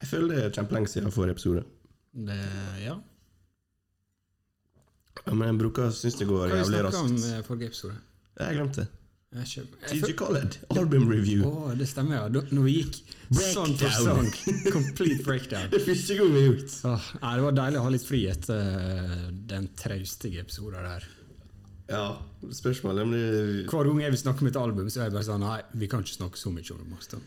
Jeg føler det er kjempelenge siden forrige episode. Det, ja. Ja, men jeg bruker synes det går jævlig raskt. Hva har vi om eh, forrige episode? Jeg glemte det. TG Khaled, album review. Å, det stemmer, ja. Når vi gikk sånn for sang. Complete breakdown. Det første gang vi har gjort. Åh, nei, det var deilig å ha litt fri etter eh, den traustige episoden der. Ja, spørsmålet om det Hver gang jeg vil snakke om et album, så er jeg bare sånn Nei, vi kan ikke snakke så mye om det. Mostan.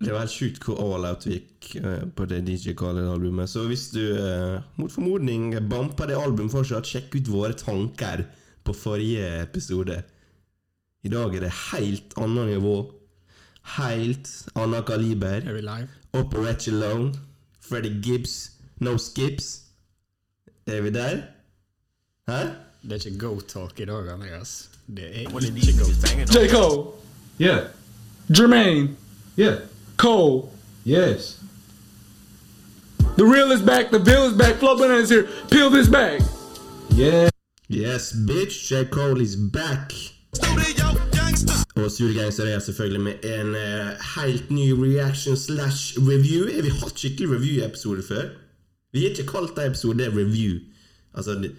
Det var helt sjukt hvor all out vi gikk eh, på det DJ Khaled-albumet. Så hvis du eh, mot formodning bamper det albumet fortsatt, sjekk ut våre tanker på forrige episode. I dag er det helt annet nivå. Helt annet kaliber. Er vi live? Operate Alone. Freddie Gibbs. No Skips. Er vi der? Hæ? Det er ikke go-talk i dag, Andreas. Det er ikke go-talk. J. Cole, Yeah. Jermaine, Yeah. Cole. Yes. The real is back, the bill is back, Flo Banana is here. Peel this bag. Yeah. Yes, bitch. J. Cole is back. Og Surgangster er selvfølgelig med en eh, helt ny reaction slash review. Har vi hatt skikkelig review-episode før? Vi har ikke kalt det episode review. Altså, det,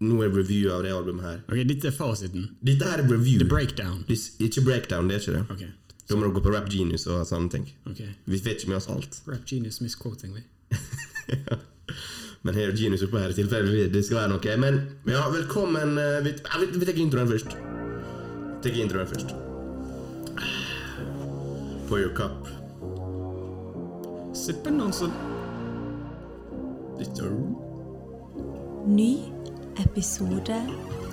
nå er review av det albumet her. Ok, dette er fasiten. Dette her er review. The breakdown. This, ikke breakdown, det er ikke det. Ok, Da må du gå på Rap Genius og sånne ting. Okay. Vi vet ikke med oss alt. Rap Genius misquoting me. Men her er Genius oppe her i tilfelle det skal være noe. Men ja, velkommen. eh, Vi, ja, vi, vi tar introen først. Vi tar introen først. På your cup. Sippen Litt øl. Ny episode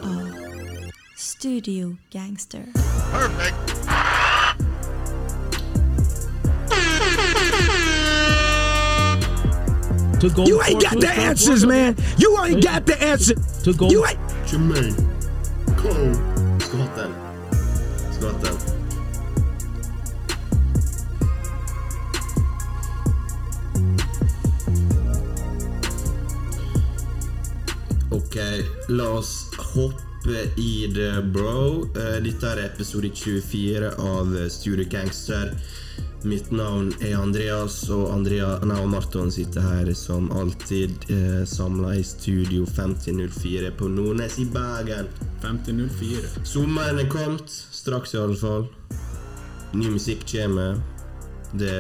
av Studio Gangster. To go You ain't got the answers, man. You ain't got the answer. To go. You ain't. Jermaine. Cole. Skulle hatt den. Skulle hatt den. Ok, la oss hoppe i det, bro. Eh, Dette er episode 24 av Studio Gangster. Mitt navn er Andreas, og Andrea, nei, og Marton sitter her som alltid eh, samla i Studio 5004 på Nordnes i Bergen. 5004. Sommeren er kommet, straks i alle fall. Ny musikk kommer. Det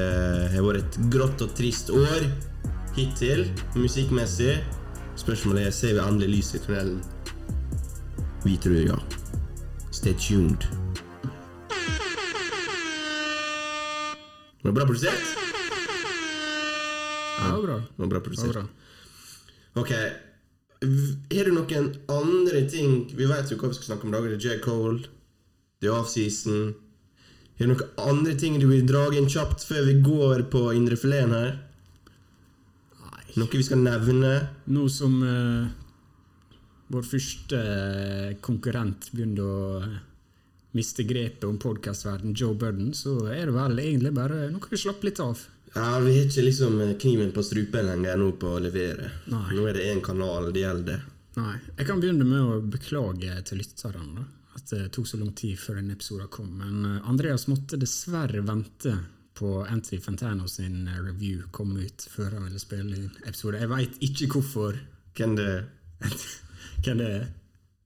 har vært et grått og trist år hittil, musikkmessig. Spørsmålet er ser vi endelig lys i tunnelen. Vi tror ja. Stay tuned. Var bra produsert? Ja, det var bra. Det var bra produsert. var bra. Ok, er det noen andre ting Vi vet jo hva vi skal snakke om i dag. Det er J. Cole, det er offseason. Er det noen andre ting du vil dra inn kjapt før vi går på indrefileten her? Noe vi skal nevne? Nå som uh, vår første eh, konkurrent begynner å eh, miste grepet om podkastverden, Joe Budden, så er det vel egentlig bare noe vi slapper litt av. Ja, Vi har ikke liksom kniven på strupen lenger nå på å levere. Nei. Nå er det én kanal det gjelder. Nei. Jeg kan begynne med å beklage til lytterne da, at det tok så lang tid før denne episoden kom. Men eh, Andreas måtte dessverre vente på Anthony Fantano sin eh, review kom ut før han ville spille inn episode. Jeg veit ikke hvorfor. Hvem det er? Hvem det er?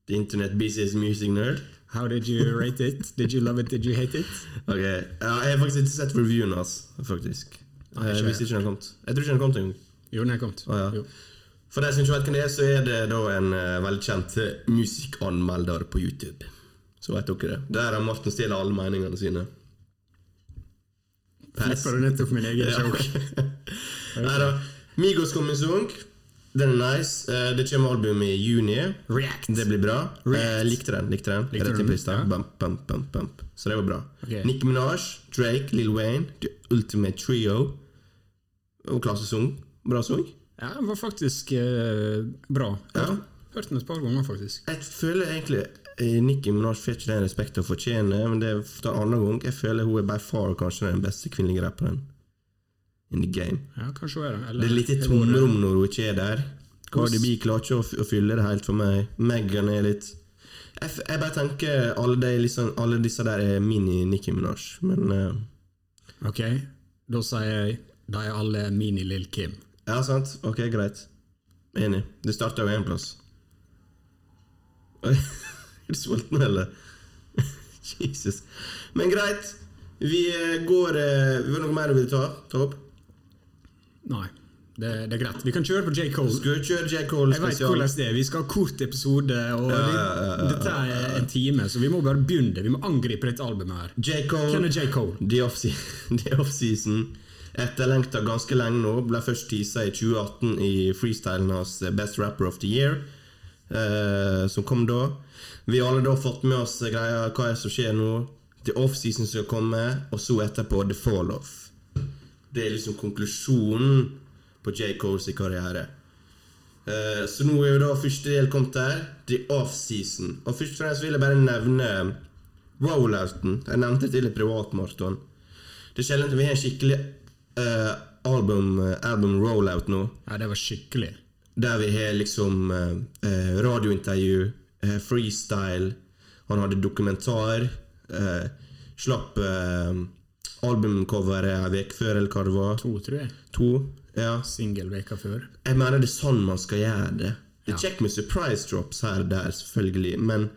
The Internet Business Music Nerd? How did you rate it? Did you love it? Did you hate it? Ok, ja, Jeg har faktisk ikke sett reviewen hans, faktisk. Nei, Jeg visste ikke den kom. Jeg tror ikke den kom engang. Jo, den er kommet. Å, ja. For deg som ikke vet hvem det er, så er det da en uh, velkjent eh, musikkanmelder på YouTube. Så vet dere det. Der har Martin stjålet alle meningene sine. Flipper du nettopp min egen joke? Nei da. Migos kommer med sang. Den er nice. Eh, det kommer album i juni. React. Det blir bra. React. Eh, likte den. likte den Likte Rett inn på lista. Ja. Bump, bump, bump, bump. Så det var bra. Okay. Nicki Minaj, Drake, Lil Wayne, The Ultimate Trio. Og klassesang. Bra sang. Ja, den var faktisk eh, bra. Ja. hørte den et par ganger, faktisk. Jeg føler egentlig Nikki Nicki Minaj får ikke den respekten hun fortjener, men det er for andre annen gang. Jeg føler hun er by far kanskje den beste kvinnelige rapperen in the game. Ja, kanskje hun er det. Eller- Det er litt i tomrom når hun ikke er der. Cardi B klarer ikke å, å fylle det helt for meg. Megan er litt Jeg, jeg bare tenker alle, de, liksom, alle disse der er mini-Nicki Minaj, men uh, Ok, da sier jeg De er alle mini-Lill Kim. Ja, sant? Ok, greit. Enig. Det starta jo én plass. Er du sulten, eller? Jesus. Men greit. Vi eh, går eh, Vi det noe mer du vil ta? Ta opp? Nei, det, det er greit. Vi kan kjøre på J. Cole. Skal kjøre J. Cole Jeg vet hvordan det er. Vi skal ha kort episode, og Ja, det, ja, dette er en time, så vi må bare begynne. Vi må angripe dette albumet her. J. Cole. Hvem er J. Cole? The Off- Off-Season. Etterlengta ganske lenge nå. Ble først teasa i 2018 i freestylen hans eh, Best Rapper of the Year, eh, som kom da. Vi har alle da fått med oss greia hva er det som skjer nå. The Off-Season skal komme, og så etterpå The Fall Off. Det er liksom konklusjonen på J. Coles karriere. Uh, så nå er jo da første del kommet der. The Off-Season. Og først og fremst vil jeg bare nevne rollouten. Jeg nevnte det til et privatmaraton. Det er sjelden vi har en skikkelig uh, album, album rollout nå. Ja, det var skikkelig. Der vi har liksom uh, radiointervju, freestyle, han hadde dokumentar. Slapp albumcoveret en uke før, eller hva det var. To, tror jeg. To. Ja. Singel veka før. Jeg mener det er sånn man skal gjøre det. Det er Ja. kjekt med surprise drops her og der, selvfølgelig, men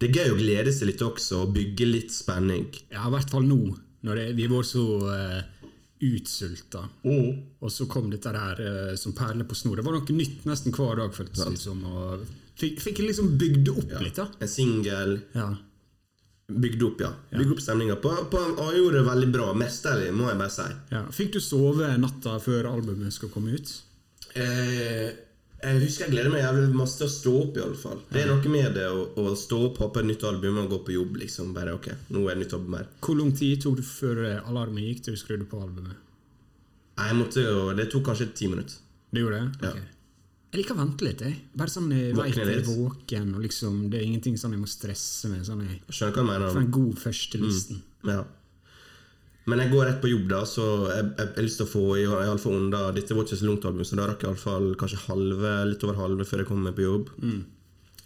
det er gøy å glede seg litt også, og bygge litt spenning. Ja, i hvert fall nå, når det, vi var så uh, utsulta. Og så kom dette her uh, som perler på snor. Det var noe nytt nesten hver dag, føltes det som. Og fikk, fikk liksom bygd opp litt, da. En singel Ja. Bygde opp, ja. Bygde opp stemninga på, på Og er gjorde det veldig bra. Mesterlig, må jeg bare si. ja. Fikk du sove natta før albumet skal komme ut? Eh, jeg husker jeg gleder meg jævlig masse til å stå opp, i alle fall. Det er noe med det å, å stå opp, hoppe et nytt album og gå på jobb, liksom. Bare ok, nå er det nytt album her. Hvor lang tid tok det før eh, alarmen gikk til du skrudde på albumet? Jeg måtte jo Det tok kanskje ti minutter. Det gjorde det? Ja. Jeg liker å vente litt. jeg. Bare sånn jeg Våkne vet jeg er våken, og liksom, det er ingenting sånn jeg må stresse med. Sånn jeg Skjønner hva mener? For en god førstelisten. Ja. Men jeg går rett på jobb, da, så jeg, jeg, jeg har lyst til å få i, iallfall unna Dette var ikke så langt album, så da rakk jeg i alle fall kanskje halve, litt over halve før jeg kom meg på jobb.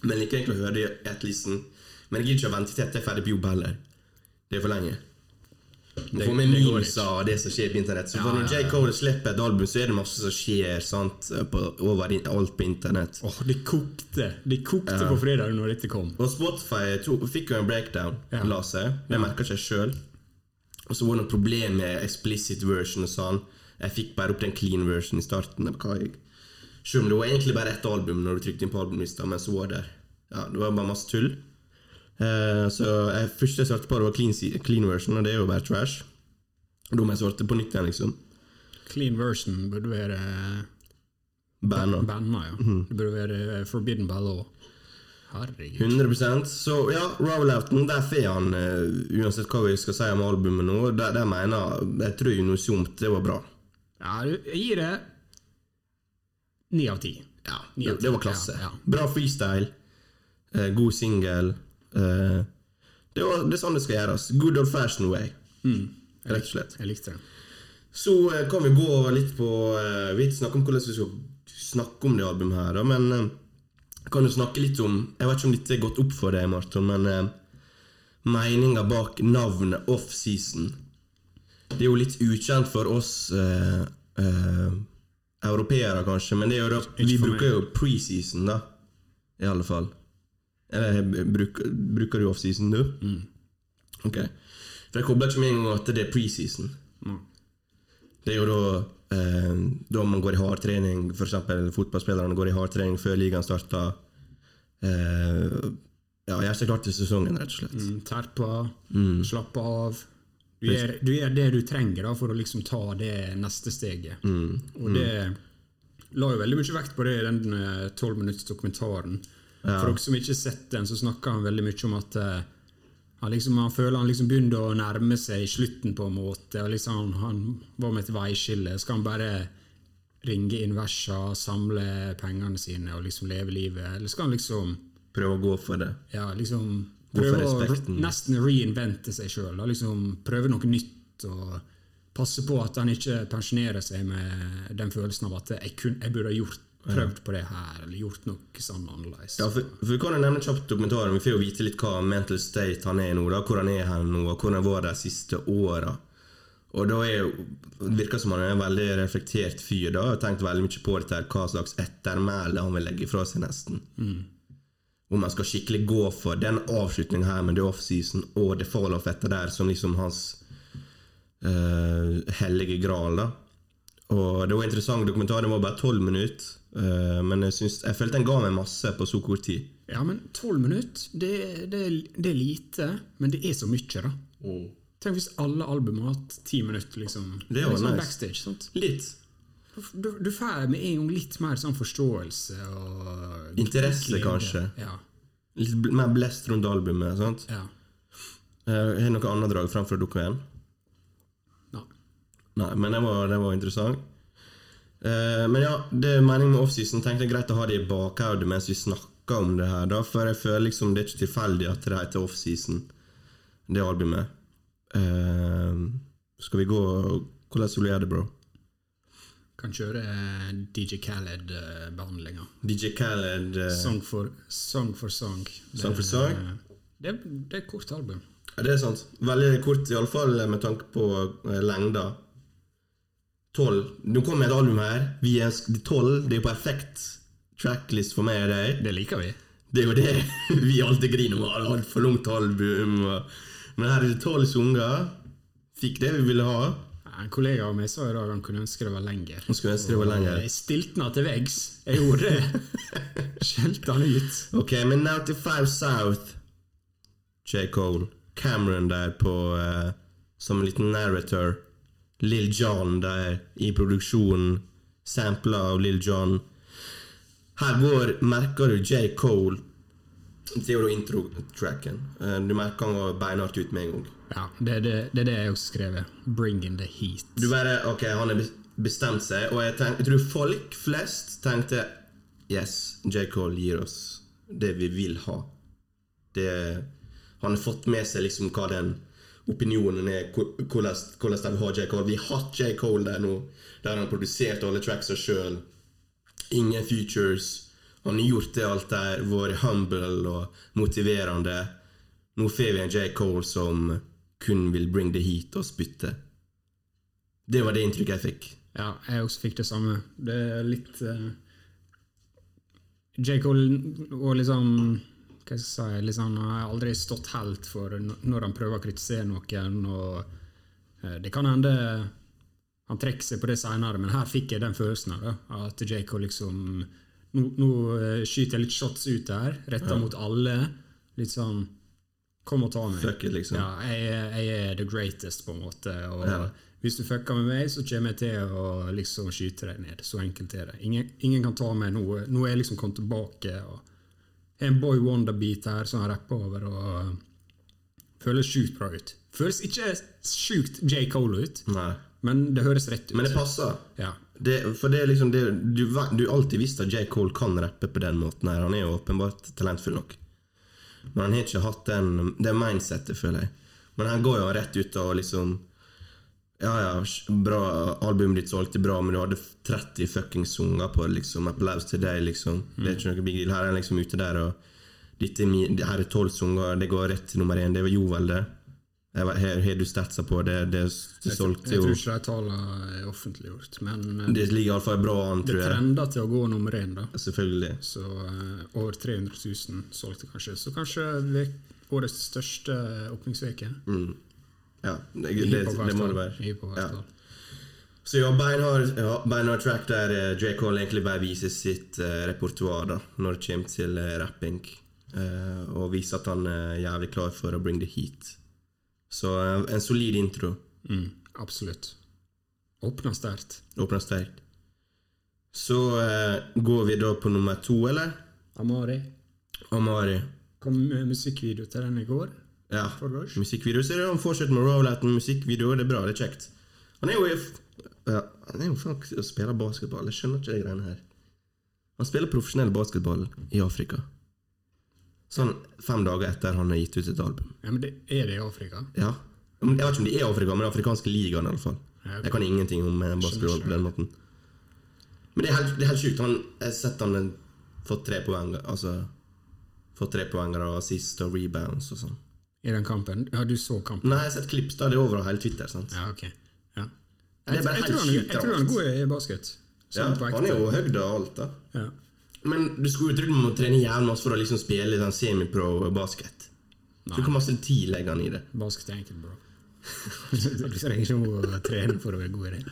Men jeg liker egentlig å høre det i ett listen. Men jeg gidder ikke å vente til jeg er ferdig på jobb heller. Det er for lenge. Må Det- få med memes av det som skjer på internett. Så Ja, når ja, J. Cole slipper et album, så er det masse som skjer sant, på, over alt på internett. Åh, det kokte Det kokte på fredag når dette kom. Og Spotify to, fikk jo en breakdown, Ja. la seg. Det merka ikke jeg sjøl. Og så var det noe problem med explicit version og sånn. Jeg fikk bare opp den clean version i starten. Selv om det var egentlig bare ett album når du trykte inn på albumlista, men så var det Ja, det var bare masse tull. Eh, så jeg, første jeg svarte på, det var clean, clean version, og det er jo bare trash. Da må jeg svarte på nytt igjen, liksom. Clean version burde være Banna. banna, ja. Mm. Det burde være forbidden by law. Herregud. 100% Så ja, rollouten, der får han uh, Uansett hva vi skal si om albumet nå, der, der mener jeg tror Jeg noe unisont det var bra. Ja, jeg gir det ni av ti. Ja, det, det var klasse. Ja, ja. Bra freestyle. uh, god singel. Eh, det, var- det er sånn det skal gjøres. Good old fashion way. Mm. Rett og slett. Jeg likte det. Så uh, kan vi gå litt på uh, Vi snakker om hvordan vi skal snakke om det albumet her, da, men uh, kan du snakke litt om Jeg vet ikke om dette er gått opp for deg, Marton, men uh, meninga bak navnet Offseason. Det er jo litt ukjent for oss uh, europeere, kanskje, men det er jo da, vi bruker meg. jo preseason, da. I alle fall. Eller bruk, bruker, du offseason, nå? Mm. Ok. For jeg kobler ikke med en gang at det er preseason. Mm. Det er jo da eh, da man går i hardtrening, f.eks. fotballspillerne går i hardtrening før ligaen starter. Eh, ja, gjør seg klar til sesongen, rett og slett. Mm, Terpa, Mm. slappe av. Du gjør, du gjør det du trenger da, for å liksom ta det neste steget. Mm. Og det la jo veldig mye vekt på det i den tolv minutts dokumentaren. For dere som ikke har sett den, så snakker han veldig mye om at uh, han, liksom, han føler han liksom begynner å nærme seg slutten på en måte. og liksom Han, han var med et veiskille. Skal han bare ringe inn versa, samle pengene sine og liksom leve livet? Eller skal han liksom Prøve å gå for det. ja, liksom prøve å nesten reinvente seg sjøl. Liksom prøve noe nytt. og Passe på at han ikke pensjonerer seg med den følelsen av at jeg, kun, jeg burde ha gjort, prøvd på det her, eller gjort noe sånn annerledes. Ja, for, for Vi kan jo nevne kjapt dokumentaren. Vi får jo vite litt hva mental state han er i nå. da, Hvor han er her nå, og hvordan var de siste åra. Og da er virker som han er en veldig reflektert fyr. da, og tenkt veldig mye på dette, hva slags ettermæle han vil legge fra seg, nesten. Om han skal skikkelig gå for den avslutningen her med The Offseason og The fall-off etter der som liksom hans uh, hellige gral. da. Og Det var en interessant dokumentar, den var bare tolv minutter. Eh, men jeg, synes, jeg følte den ga meg masse på så kort tid. Ja, men tolv minutter, det, det, det er lite, men det er så mye, da. Tenk hvis alle album har hatt ti minutter, liksom. Det var liksom nice. backstage. sant? Litt. Du, du får med en gang litt mer sånn forståelse og Interesse, kanskje. Ja. Litt mer blest rundt albumet. sant? ja. Eh, Har du noe annet drag framfor dere igjen? Nei. Nei, men det var, det var interessant. Eh, men ja, det er meningen med offseason. Tenkte jeg greit å ha det i bakhodet mens vi snakker om det her. da, For jeg føler liksom det er ikke tilfeldig at det heter offseason, det albumet. Eh, skal vi gå Hvordan vil du gjøre det, bro? Kan kjøre eh, DJ Khaled-behandlinga. DJ Khaled uh, Song for song. For song. Det, Song for song? Det, det er et kort album. Ja, Det er sant. Veldig kort, iallfall med tanke på lengda. Tolv. Nå kommer et album her. Vi er sk- tolv. Det er perfekt tracklist for meg og deg. Det liker vi. Det er jo det vi alltid griner om. Altfor langt album. Men her er det tolv sanger. Fikk det vi ville ha. En kollega av meg sa i dag han kunne ønske det var lenger. Han skulle ønske det var lenger. Jeg stilte den til veggs. Jeg gjorde det. Skjelte han ut. Ok, men 95 South J. Cole. Cameron der på uh, som en liten narrator. Lill John der i produksjonen. Sampler av Lill John. Her går, merker du J. Cole Det er jo introtracken. Eh, Du merker han går beinhardt ut med en gang. Ja, det, er det, det er det jeg også skrevet. Bring in the heat. Du bare, ok, han har bestemt seg, og jeg, tenk, jeg tror folk flest tenkte Yes, J. Cole gir oss det vi vil ha. Det, han har fått med seg liksom hva den opinionen er, hvordan, de vil ha J. Cole. Vi har hatt J. Cole der nå, der han har produsert alle tracksa sjøl. Ingen features. Han har gjort det alt der, vært humble og motiverende. Nå får vi en J. Cole som kun vil bring the heat og spytte. Det var det inntrykket jeg fikk. Ja, jeg også fikk det samme. Det er litt uh, J. Cole og liksom Hva skal jeg si liksom, Han har aldri stått helt for når han prøver å kritisere noen. og eh, Det kan hende han trekker seg på det seinere, men her fikk jeg den følelsen av det, at J. Liksom Nå, nå eh, skyter jeg litt shots ut der, retta mot alle. Litt sånn Kom og ta meg. Fuck it, liksom. Ja, jeg, jeg er the greatest, på en måte. Og Ja. hvis du fucker med meg, så kommer jeg til å liksom skyte deg ned. Så enkelt er det. Ingen, ingen kan ta meg nå. Nå er jeg liksom kommet tilbake. og har En Boy Wonder-beat her som han rapper over, og føles sjukt bra ut. Føles ikke sjukt J. Cole ut, Nei. men det høres rett ut. Men det passer. Ja. Det, for det er liksom det, du, du alltid visst at J. Cole kan rappe på den måten. her Han er jo åpenbart talentfull nok. Men han har ikke hatt den, det mindsettet, føler jeg. Men han går jo rett ut og liksom Ja, ja, bra albumet ditt solgte bra, men du hadde 30 fuckings sanger på liksom. Applaus til deg, liksom. Det er ikke noe big deal. Her er han liksom ute der, og dette er mi, det her er tolv sanger, det går rett til nummer én. Det var Jovel, det. Har du statsa på det? Det, det solgte Jeg tror ikke de tallene er offentliggjort, men eh, Det ligger iallfall bra an, tror jeg. Det trender til å gå nummer én. da. Selvfølgelig. Så uh, over 300 000 solgte kanskje. Så kanskje årets største åpningsuke. Ja, det, det, det må det være. Ja. Så ja, beinhard, ja, beinhard track der eh, J. Cole egentlig bare viser sitt uh, repertoar da, når det kommer til uh, rapping. Uh, og viser at han er jævlig klar for å bring the heat. Så uh, en solid intro. Mm, absolutt. Åpna sterkt. Åpner sterkt. Så går vi da på nummer to, eller? Amari Amari. kom med musikkvideo til den i går. Ja. Musikkvideoer. Er han fortsetter med rollouten, musikkvideo. Det er bra, det er kjekt. Han er jo ja, Han er jo faktisk og spiller basketball. Jeg skjønner ikke de greiene her. Han spiller profesjonell basketball i Afrika. Sånn fem dager etter han har gitt ut et album. Ja, men det er det i Afrika? Ja. Jeg vet ikke om de er i Afrika, men den afrikanske ligaen i alle fall. Ja. Jeg kan ingenting om basketball på den måten. Men det er helt, det er helt sjukt. Han, jeg har sett han fått tre poeng Altså Fått tre poenger og assist og rebounds og sånn. I den kampen? Ja, du så kampen? Nei, jeg har sett klipp da, det er over hele Twitter. sant? Ja, ok. Ja. Jeg, jeg, tror han, jeg tror han er god i basket. Ja, Sånn han er jo høyde og alt, da. Ja. Men du skulle jo trodd man må trene jævlig masse for å liksom spille sånn semipro basket. Nei. Så hvor masse tid legger han i det? Basket er enkelt, bro. du trenger ikke å trene for å være god i det.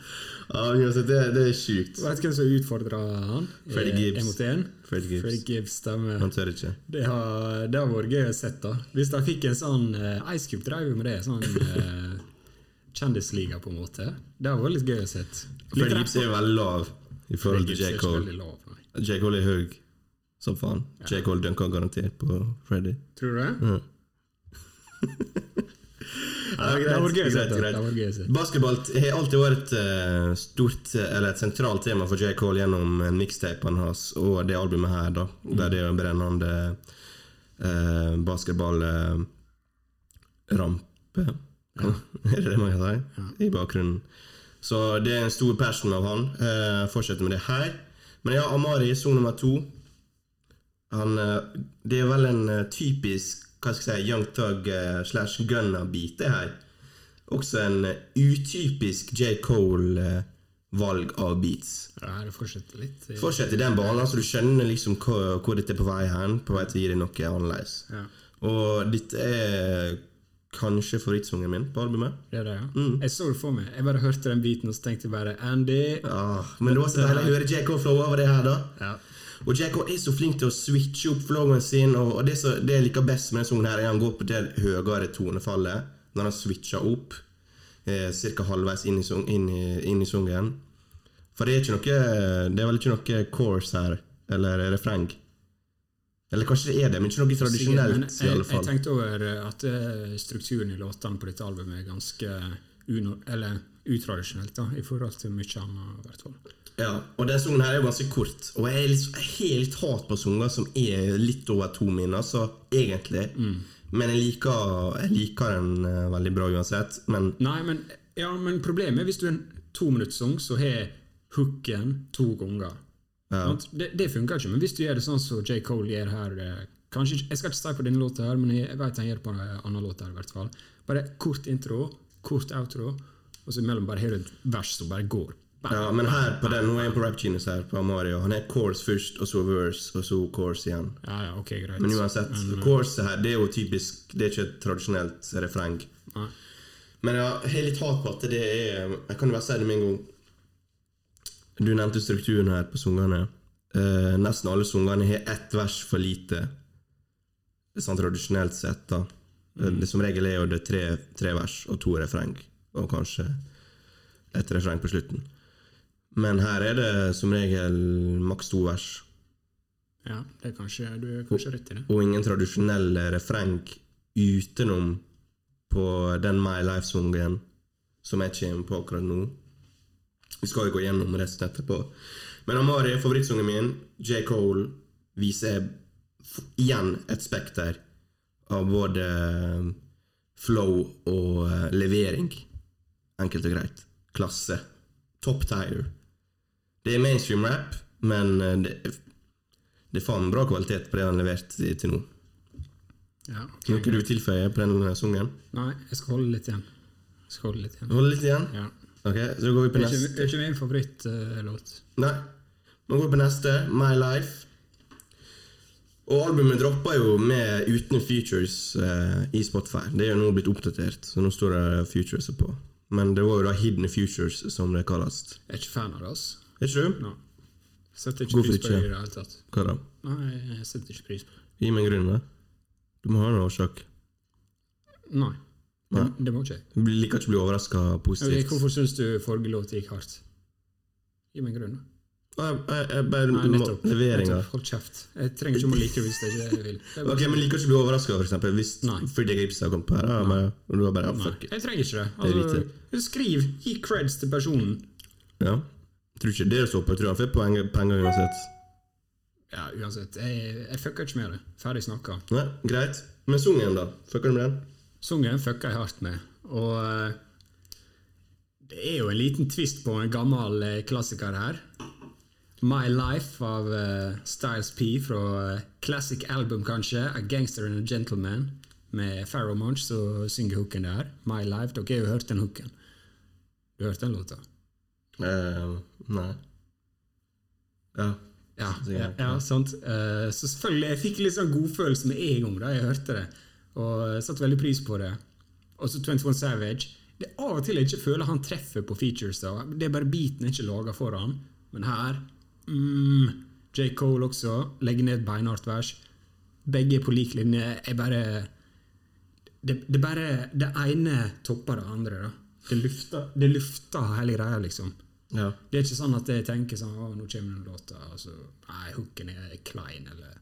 Ja, uansett, det, det er sjukt. Vet du hvem som utfordra han? Freddie Eh, Gibbs. En mot en? Freddie Gibbs. Fred Gibbs stemmer. Han tør ikke. Det har, det har vært gøy å se. Hvis de fikk en sånn uh, Ice Cube drev jo med det. Sånn Uh, kjendisliga, på en måte. Det var litt gøy å se. Freddy Gibbs er veldig lav i forhold til J. Cole. Lav. J. Cole er høy som faen. J. Cole dunker garantert på Freddy. Tror du det? Ja, det var gøy å se. greit, Det å se. Basketball har alltid vært et eh, stort Eller et sentralt tema for J. Cole gjennom eh, hans og det albumet her, da. Der det er en brennende eh, basketballrampe Er det det man kan si? I bakgrunnen. Så det er en stor passion av han. Eh, fortsetter med det her. Men ja, Amari, son nummer to. Han, eh, det er vel en typisk hva skal jeg si, Young Thug eh, slash Gunna-bit er her. Også en eh, utypisk J. Cole-valg av beats. Ja, det fortsetter litt. eh, fortsetter i den banen, så du skjønner liksom hvor, hvor dette er på vei hen. På vei til å gi deg noe annerledes. Ja. Og dette er kanskje favorittsangen min på albumet. Det det, ja. Mm. Jeg så det for meg. Jeg bare hørte den biten og så tenkte jeg bare Andy Ah, men det var så deilig å høre J. Cole-flow over det her, da. Ja. Og Jack er så flink til å switche opp flowen sin, og, det, så, det jeg liker best med denne sangen, her er han går på det høyere tonefallet når han switcher opp eh, ca. halvveis inn i, inn, i, inn i sangen. For det er noe Det er vel ikke noe chorus her, eller refreng. Eller kanskje det er det, men ikke noe tradisjonelt, i jeg, alle jeg fall. tenkte over at eh, strukturen i låtene på dette albumet er ganske uno, eller utradisjonelt da, i forhold til mye annet. Ja, og den sangen her er jo ganske kort, og jeg, er litt, litt hat på sanger som er litt over to min, så egentlig. Men jeg liker, jeg liker den uh, veldig bra uansett. Men Nei, men, ja, men problemet er hvis du er en tominuttssang, så har hooken to ganger. Ja. Det, det funker ikke, men hvis du gjør det sånn som J. Cole gjør her eh, kanskje, Jeg skal ikke si på denne låta, her, men jeg, jeg vet han gjør det på en annen låt. her i hvert fall. Bare kort intro, kort outro, og så imellom bare har du et vers som bare går. Ja, men her på den, nå er jeg på Rap Genius her, på Amario. Han er chorus først, og så verse, og så chorus igjen. Ja, ja, ok, greit. Men uansett, Men, Course her, det er jo typisk Det er ikke et tradisjonelt refreng. nei. Men jeg har litt hat på at det er Jeg kan jo bare si det med en gang. Du nevnte strukturen her på sangene. Eh, nesten alle sangene har ett vers for lite. Sånn tradisjonelt sett, da. Mm. Det Som regel er jo det tre, tre vers og to refreng, og kanskje et refreng på slutten. Men her er det som regel maks to vers. Ja, det er kanskje, du er kanskje rett i det. og ingen tradisjonelle refreng utenom på den My Life-sangen som jeg kommer på akkurat nå. Vi skal jo gå gjennom resten etterpå. Men Amari favorittsangen min. J. Cole viser igjen et spekter av både eh, flow og eh, levering. Enkelt og greit. Klasse. Top tier. Det er mainstream rap, men eh, det, det er faen bra kvalitet på det han har levert til nå. Ja, okay. Noe du tilføyer på den sangen? Nei, jeg skal holde litt igjen. Jeg skal holde litt igjen. Holde litt igjen. Ja. Ok, så går vi på neste. det er ikke min favorittlåt. Nei. Nå går vi på neste. My Life. Og albumet droppa jo med uten features eh, i Spotify. Det er jo nå blitt oppdatert, så nå står det futures på. Men det var jo da hidden futures, som det kalles. jeg er ikke fan av det. ass. Ikke du? Nei. Setter ikke Hvorfor pris på det i det hele tatt. Hva da? Nei, jeg setter ikke pris på det. Gi meg en grunn, da. Du må ha en årsak. Nei. Nei. det må ikke jeg. Du liker ikke å bli overraska positivt. positivt. hvorfor syns du forrige låt gikk hardt? Gi meg en grunn. da. Jeg, jeg, bare Nei, nettopp. Leveringa. Hold kjeft. Jeg trenger ikke å like det hvis det ikke er det jeg vil. Det Ok, men liker ikke å bli overraska, eksempel. Hvis Nei. Freddie Gibbs har kommet på her, bare, og du bare ja, Nei, fuck it. jeg trenger ikke det. Det Altså, skriv, gi creds til personen. Ja. Tror ikke det står på. Jeg tror han får poeng, penger uansett. Ja, uansett. Jeg, jeg fucker ikke med det. Ferdig snakka. Nei, Greit. Men sungen, da? Fucker du med den? Sungen fucker jeg hardt med. Og eh, det er jo en liten twist på en gammel eh, klassiker her. My Life av uh, Styles P fra uh, classic album, kanskje. A Gangster and a Gentleman. Med Pharaoh Munch som synger hooken der. My Life. Dere har jo hørt den hooken. Du har hørt den låta? Eh, nei. Ja. Ja, ja, ja sant. Uh, så selvfølgelig, jeg fikk litt sånn godfølelse med en gang da jeg hørte det, og jeg satte veldig pris på det. Og så 21 Savage. Det er av og til jeg ikke føler han treffer på features. da. Det er bare beaten jeg ikke lager for han. Men her mm, J. Cole også. Legger ned et beinhardt vers. Begge er på lik linje. Jeg bare det, det bare Det ene topper det andre. da. Det lufter, det lufter hele greia, liksom. Ja. Det er ikke sånn at jeg tenker sånn Å, nå kommer den låta, og så Nei, hooken er klein, eller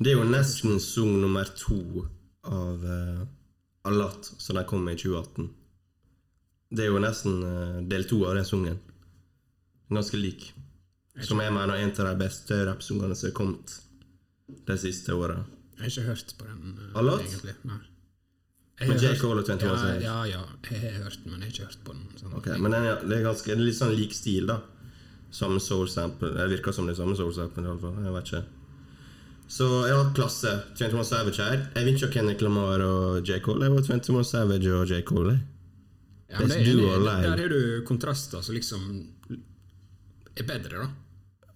Det er jo nesten sang nummer to av uh, Allat, som de kom med i 2018. Det er jo nesten uh, del to av den sangen. Ganske lik. Som jeg mener er en av de beste rappsangene som er kommet de siste åra. Jeg har ikke hørt på den, Uh, Allat? egentlig. Nei. Jeg har J. Cole og 21 Savage. ja, ja, jeg har hørt den, men jeg har ikke hørt på den. Sånn. Ok, Men den er, det er ganske det litt sånn lik stil, da. Samme soul sample. Det virker som det er samme soul sample, i alle fall. Jeg vet ikke. Så ja, klasse. 21 Savage her. Jeg vil ikke ha Kendrick Lamar og J. Cole. Jeg var 21 Savage og J. Cole. jeg. ja, men det, duo det, der har du kontraster som liksom er bedre, da.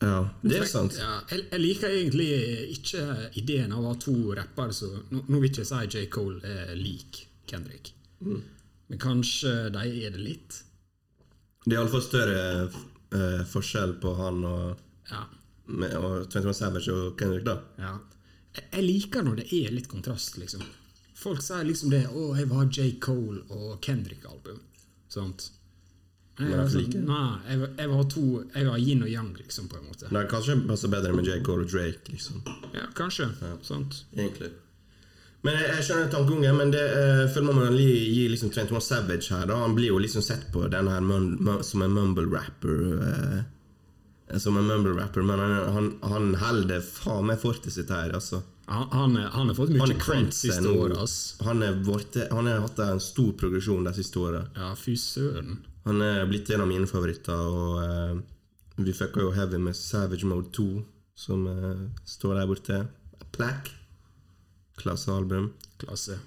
Ja, det er sant. Ja, jeg, jeg liker egentlig ikke ideen av å ha to rappere som nå, nå vil ikke jeg si J. Cole er lik Kendrick, Mm. men kanskje de er det litt. Det er iallfall større uh, forskjell på han og, Ja. med, og 21 Savage og Kendrick, da. Ja. Jeg, jeg liker når det er litt kontrast, liksom. Folk sier liksom det 'Å, jeg vil ha J. Cole og Kendrick-album'. Sant? Jeg, Men jeg liker nei, jeg, jeg ha to Jeg ha yin og yang, liksom, på en måte. Er kanskje passer bedre med J. Cole og Drake, liksom. Ja, kanskje. Sant? Egentlig. Men jeg, jeg skjønner tankegangen, men det eh, føler man må gi, liksom 21 Savage her. da Han blir jo liksom sett på den her mun, mun, som en mumble-rapper. Eh, som en mumble-rapper, men han, han, han holder faen meg fortet sitt her, altså. Han, han, har fått mye Han cred kommet seg siste året, han har hatt en stor progresjon de siste åra. Ja, fy søren. Han er blitt en av mine favoritter, og eh, vi fucka jo heavy med Savage Mode 2, som eh, står der borte. Plack. Klassealbum. Klasse.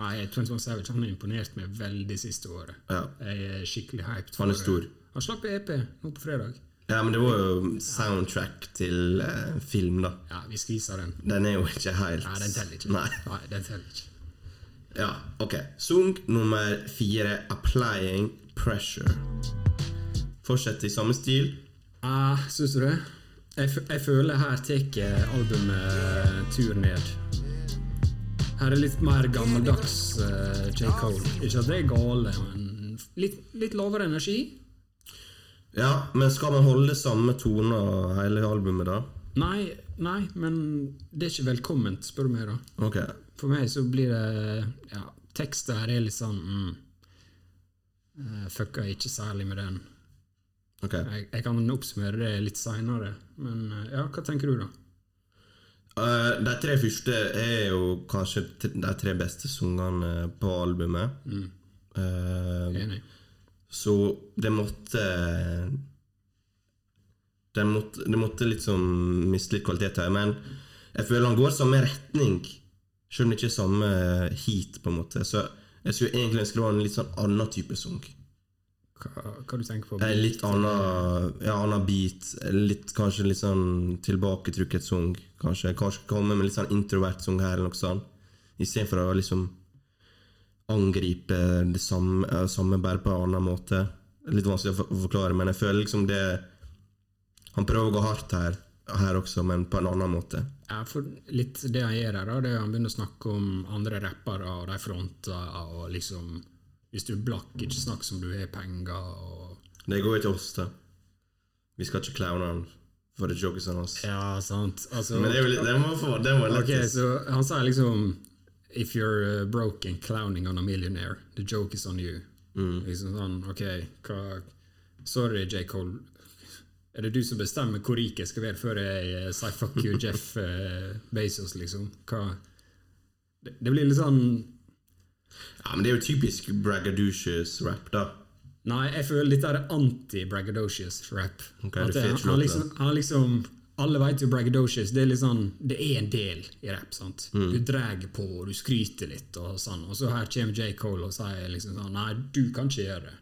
Nei, 21 Savage han har imponert meg veldig siste året. Ja. Jeg er skikkelig hyped. Han er for- stor. Han slapp EP nå på fredag. Ja, men det var jo soundtrack til eh, film, da. Ja, vi skviser den. Den er jo ikke helt Nei, den teller ikke. Nei. Nei, den teller ikke. Ja, ok. Sung nummer fire, 'Applying Pressure'. Fortsett i samme stil. Ah, Syns du det? Jeg, jeg føler her tar albumet tur ned. Her er litt mer gammeldags uh, J. Cole. Ikke at det er gale, men litt, litt lavere energi. Ja, men skal man holde samme tone hele albumet, da? Nei, nei, men det er ikke velkomment, spør du meg. da. Okay. For meg så blir det ja, Teksten her er litt sånn mm, eh, Fucka ikke særlig med den. ok. Jeg, jeg kan oppsummere det litt seinere, men eh, ja, hva tenker du, da? Uh, de tre første er jo kanskje de tre beste sangene på albumet. Eh, Enig. så det måtte det måtte, det måtte liksom miste litt kvalitet her, men jeg føler han går samme retning, selv om det ikke er samme heat, på en måte. Så jeg skulle egentlig ønske det var en litt sånn annen type sunk. Hva, hva du tenker på? En Litt annen, ja, annen beat, litt, kanskje litt sånn tilbaketrukket sang. Kanskje, kanskje komme med litt sånn introvert sang her, eller noe sånt. Istedenfor å liksom angripe det samme, samme bare på en annen måte. Litt vanskelig å forklare, men jeg føler liksom det Han prøver å gå hardt her, her også, men på en annen måte. Ja, for litt det han gjør her, da, det er han begynner å snakke om andre rappere og de fronter, og liksom Hvis du er blakk, ikke snakk som du har penger, og Det går jo til oss, da. Vi skal ikke clowne han for det jokesene hans. Ja, sant. Altså, Men det det må få, det må Ok, lettest. så han sier liksom If you're broken, broke and clowning on a millionaire, the joke is on you. Liksom sånn, ok, hva Sorry, J. Cole. Er det du som bestemmer hvor rik jeg skal være før jeg eh, sier fuck you, Jeff eh, Bezos, liksom? Hva det, det blir litt sånn Ja, men det er jo typisk braggadocious rap, da. Nei, jeg føler dette er anti-braggadocious rap. Okay, At er han, liksom, han liksom Alle vet jo braggadocious. Det er litt sånn Det er en del i rap. sant? Mm. Du drar på, du skryter litt, og sånn. Og så her kommer J. Cole og sier liksom sånn Nei, du kan ikke gjøre det.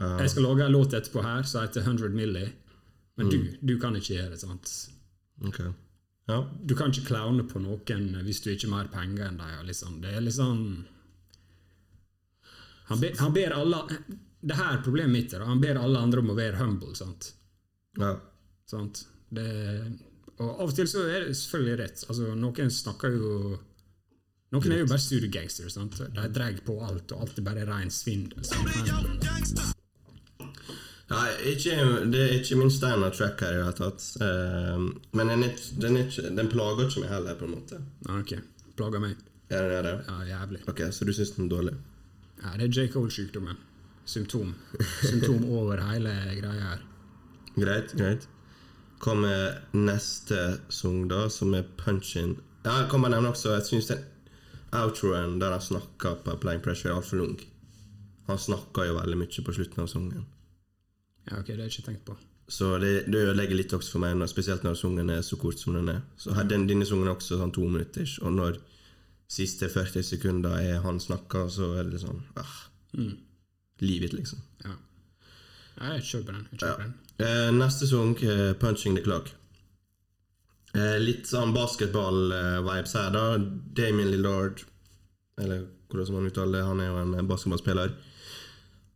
Jeg skal lage en låt etterpå her som heter 100 Milli, men du, du kan ikke gjøre det. sant? Ok. Ja. Du kan ikke clowne på noen hvis du ikke har mer penger enn dem. Liksom. Det er liksom Han, be, han ber alle Det her er problemet mitt. da. Han ber alle andre om å være humble. sant? ja. sant? Det, og av og til så er det selvfølgelig rett. Altså, noen snakker jo Noen er jo bare studiegangsters. sant? De drar på alt, og alt er bare rein svindel. sant? Nei, ikke, det er ikke min standard track her i det hele tatt. Uh, men den, ikke- den, ikke, den plager ikke meg heller, på en måte. ja, ok, plager meg. Er den det? Ja, jævlig. Ok, så du syns den er dårlig? Ja, det er J. Cole-sykdommen. Symptom. Symptom over hele greia her. Greit, greit. Hva med neste sang, da, som er Punchin? Ja, jeg kan bare nevne også Jeg syns den outroen der han snakker på Playing Pressure, er altfor lang. Han snakker jo veldig mye på slutten av sangen. Ja, ok, det har jeg ikke tenkt på. Så det, det ødelegger litt også for meg, når, spesielt når sangen er så kort som den er. Så her, den, Denne sangen er også sånn to minutter, og når siste 40 sekunder er han snakka, så er det sånn ah, Livet, liksom. Ja. Ja, jeg kjøper den. Jeg kjøper den. Eh, neste sang, 'Punching the Clock'. Eh, litt sånn basketball-vibes her, da. Damien Lillard, eller hvordan man uttaler det, han er jo en basketballspiller.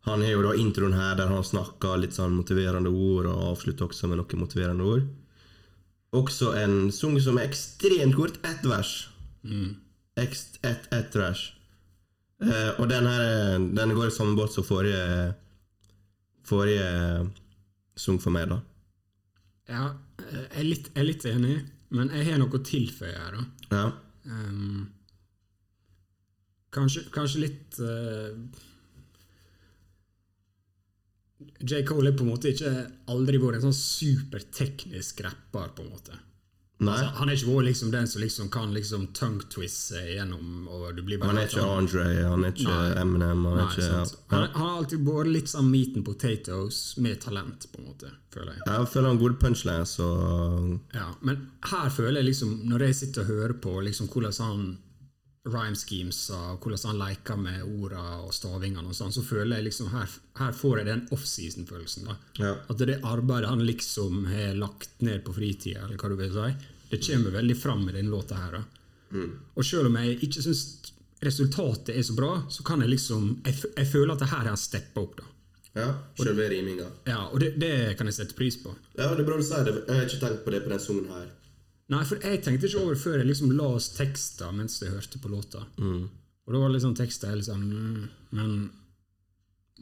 Han har jo da introen her der han snakker litt sånn motiverende ord, og avslutter også med noen motiverende ord. Også en sang som er ekstremt kort. Ett vers. Ekst, ett, ett vers. Eh, og den her Den går i samme båt som forrige Forrige sang for meg, da. Ja, jeg er litt, jeg er litt enig, men jeg har noe å tilføye her. da. Ja. Um, kanskje, kanskje litt eh, J. Cole er på en måte ikke aldri vært en sånn superteknisk rapper. på en måte. Altså, han er ikke vært liksom den som liksom kan liksom tongue-twiste gjennom og du blir bare Han er ikke Andre, han er ikke Nei. Eminem. Han Nei, ikke, ja. Han, han har alltid vært litt sånn meat and potatoes med talent, på en måte, føler jeg. Jeg føler han gode punchlines og Ja, men her føler jeg liksom, når jeg sitter og hører på liksom hvordan han rhyme schemes og hvordan han leker med ordene og stavingene og sånn, så føler jeg liksom her, her får jeg den offseason-følelsen. da. Ja. At det arbeidet han liksom har lagt ned på fritida, eller hva du vil si, det kommer veldig fram i denne låta her. da. Og selv om jeg ikke syns resultatet er så bra, så kan jeg liksom Jeg, jeg føler at det her har steppa opp, da. Ja, selve riminga. Ja, Og det, det kan jeg sette pris på. Ja, det er bra du sier det. Jeg har ikke tenkt på det på denne sangen her. Nei, for jeg tenkte ikke over før jeg liksom las tekster mens jeg hørte på låta. Og da var liksom tekster liksom mm, Men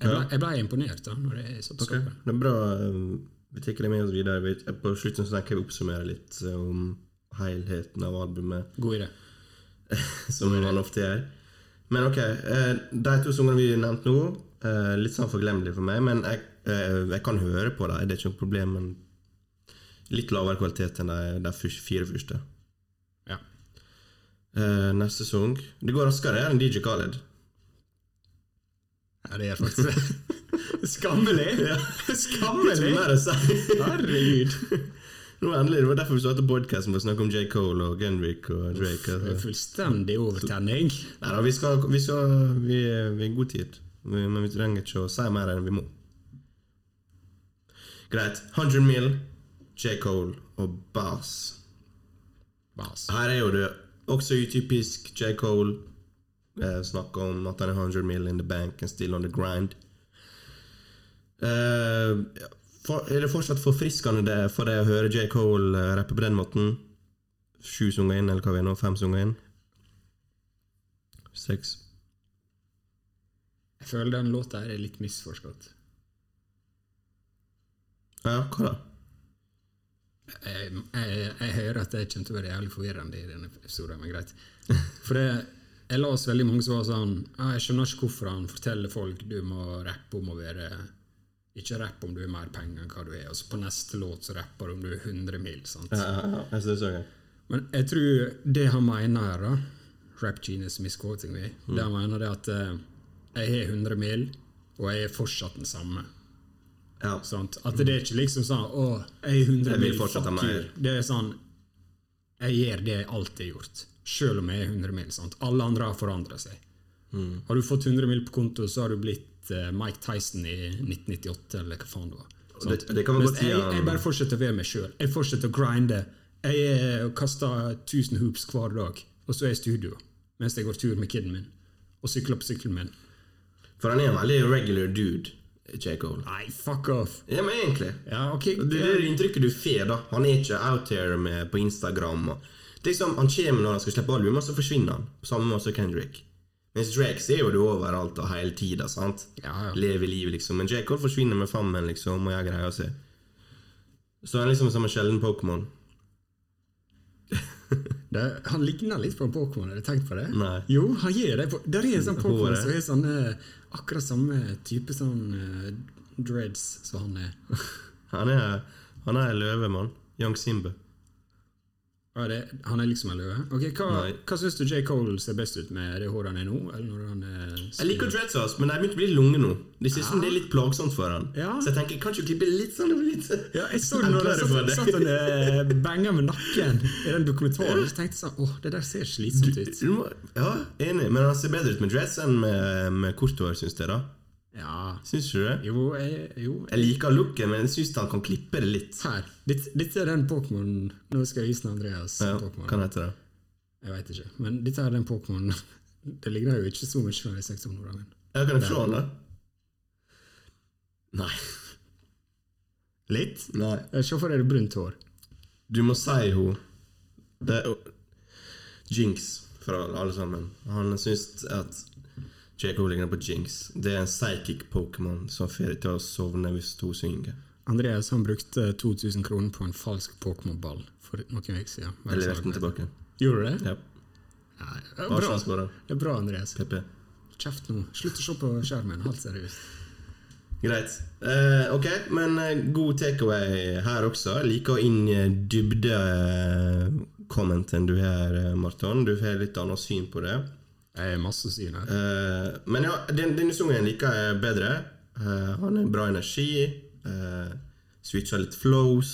jeg ble, jeg ble imponert da når jeg satt og så Ok, på det. Er bra. um, Vi tar det med oss videre. På slutten så tenker jeg vi oppsummerer litt uh, om helheten av albumet, God idé. som man ofte gjør. Men ok, eh, de to sangene vi nevnte nå, eh, litt sånn forglemmelige for meg, men jeg, eh, jeg kan høre på dem, det er ikke noe problem. Men litt lavere kvalitet enn de, de fire første. Ja. Uh, neste sang Det går raskere enn DJ Khaled. ja, det er faktisk det. Skammelig! Ikke Skammelig! Herregud. Nå endelig, Det var derfor vi startet podkasten, for å snakke om J. Cole og Gendrick og Drake. Altså. Fullstendig overtenning. Neida, vi, skal, vi, skal, vi, vi er i god tid, vi, men vi trenger ikke å si mer enn vi må. Greit. 100 Mill, J. Cole og Bass. Bass. Her er jo det også utypisk J. Cole. Eh, snakker om at han er 100 mill. in the bank and still on the grind. Eh, for, er det fortsatt forfriskende det, for deg å høre J. Cole eh, rappe på den måten? Sju sanger inn, eller hva vi er nå? Fem sanger inn? Seks? Jeg føler den låta her er litt misforstått. Ja, hva da? Jeg, jeg, jeg hører at det kommer til å være jævlig forvirrende i denne episoden, men greit. For det, jeg las veldig mange som var sånn «Ah, Jeg skjønner ikke hvorfor han forteller folk du må rappe om å være Ikke rappe om du er mer penger enn hva du er, og så på neste låt så rapper du om du er 100 mil. sant? Ja, ja, ja, jeg synes gøy. Men jeg tror det han mener her, da Rap Genius misquoting me. Mm. Det han mener, er at eh, jeg har 100 mil, og jeg er fortsatt den samme. Ja. At det er ikke liksom sånn Å, jeg er 100 Jeg vil mil, fuck you. Det er sånn Jeg gjør det jeg alltid har gjort, selv om jeg er 100 mil. Sant? Alle andre har forandra seg. Mm. Har du fått 100 mil på konto, så har du blitt eh, Mike Tyson i 1998, eller hva faen det var. Det- det jeg, jeg bare fortsetter å være meg sjøl. Jeg fortsetter å grinde. Jeg kaster 1000 hoops hver dag, og så er jeg i studio mens jeg går tur med kiden min og sykler på sykkelen min. For han er en veldig regular dude, J. Cole. Nei, fuck off! Ja, men egentlig. Ja, okay. Det er det inntrykket du får. da Han er ikke out here med, på Instagram. Og, liksom, Han kommer når han skal slippe album, og så forsvinner han. På samme måte som Kendrick. Mens Drake ser jo det overalt og hele tida. Ja, ja. Lever livet, liksom. Men J. Cole forsvinner med fammen liksom, og jeg greier å se. Så han er liksom som en sjelden Pokémon. Det, han ligner litt på en Pokémon, har du tenkt på det? Nei. Jo, han gjør det. på- Der er en sånn Pokémon som er sånn eh, akkurat samme type sånn uh, dreads som han er. Han er, han er en løve. Young Simba. Ja, det, han er liksom en løve? Okay, Hva, Nei. hva syns du J. Cole ser best ut med det håret han er nå? Eller når han er Jeg liker dreadsas, men de begynte å bli lunge nå. Det ser ut som det er litt plagsomt for han. Ja. Så jeg tenker, kan ikke klippe litt sånn litt Ja, jeg så det når jeg satt, og han eh, banga med nakken i den dokumentaren. Så tenkte jeg sånn Åh, det der ser slitsomt ut. Du må, ja, enig, men han ser bedre ut med dress enn med, med kort hår, syns jeg. da Ja, Syns du det? jo, jeg, jo Jeg liker looken, men jeg syns han kan klippe det litt. Her. Dette, er den Pokémon Nå skal jeg vise Andreas Ja, Pokémon. heter hete det. Jeg veit ikke. Men dette er den Pokémon Det ligner jo ikke så mye fra de seks områdene. Ja, kan jeg se den, da? Nei. Litt? Nei. Se for deg brunt hår. Du må si henne. Det er Jinx fra alle sammen. Han syns at J. Ligner på Jinx. Det er en psychic Pokémon som får deg til å sovne hvis to synger. Andreas han brukte 2000 kroner på en falsk Pokémon-ball for noen uker siden. Jeg leverte den tilbake. Gjorde du det? Ja. Nei, det, er bra. det. er bra, Andreas. PP. Kjeft nå. Slutt å se på skjermen. Helt seriøst. Greit. Uh, ok, men uh, god takeaway her også. Jeg liker å inn i dybde-commenten du har, eh, Marton. Du får litt annet syn på det. Jeg er masse syn her. Uh, men ja, den, denne sangen liker jeg bedre. Uh, han har bra energi. Uh, switcher litt flows.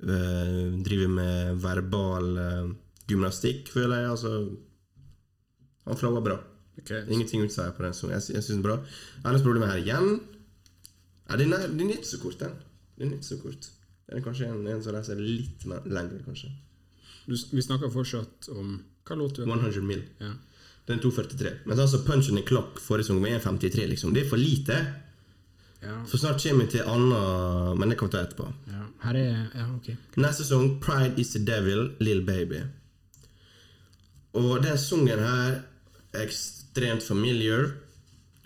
Uh, driver med verbal eh, gymnastikk, føler jeg. Altså, han flower bra. Okay. Ingenting å si på den. sangen. jeg, jeg synes den er bra. Hennes problem her igjen ja, den, er, den er ikke så kort, den. Den er ikke så kort. Den er kanskje en, en som leser litt lengre, kanskje. du, vi snakker fortsatt om Hva låt du 100 mil. Ja. Den er 2,43. Men altså Punch the Clock forrige sesong var 1,53. liksom. Det er for lite. Ja. For snart kommer vi til annet Men det kommer vi til etterpå. ja. Her er Ja, ok. Neste sesong, 'Pride Is The Devil', Little Baby. Og den sangen her er ekstremt familiar.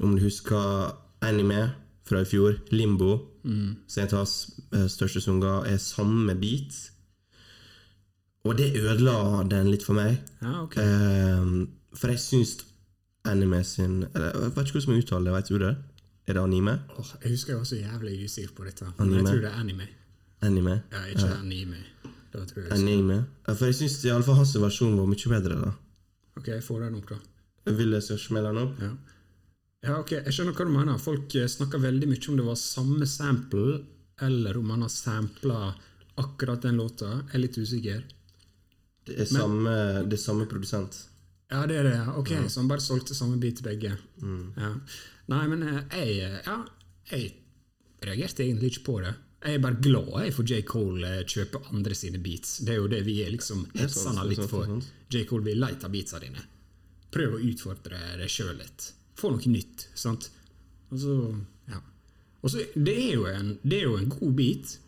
Om du husker anime fra i fjor, Limbo, en hans eh, største sanger, er samme beat. Og det ødela den litt for meg. Ja, ok. Ehm, for jeg syns anime sin eller, Jeg vet ikke hvordan man uttaler det, vet du det? Er det anime? Oh, jeg husker jeg var så jævlig usikker på dette. Men Anime. jeg tror det er anime. Anime? Ja, ikke anime. Da tror jeg Anime. Ja, For jeg syns iallfall hans versjon var mye bedre. da Ok, jeg får den opp, da. Jeg vil jeg skal smelle den opp. Ja. ja, ok, jeg skjønner hva du mener. Folk eh, snakker veldig mye om det var samme sample, eller om han har sampla akkurat den låta. Jeg er litt usikker. Det er samme, det er samme produsent. Ja, det er det. ja. Ok, Så han bare solgte samme bit til begge. Ja. Nei, men eh, jeg, eh, ja, jeg reagerte egentlig ikke på det. Jeg er bare glad jeg for J. Cole eh, kjøper andre sine beats. Det er jo det vi er liksom hetsende litt for. J. Cole vil lete av beatsa dine. Prøv å utfordre deg sjøl litt. Få noe nytt. sant? Og så, ja. Og så, det, er jo en, det er jo en god beat.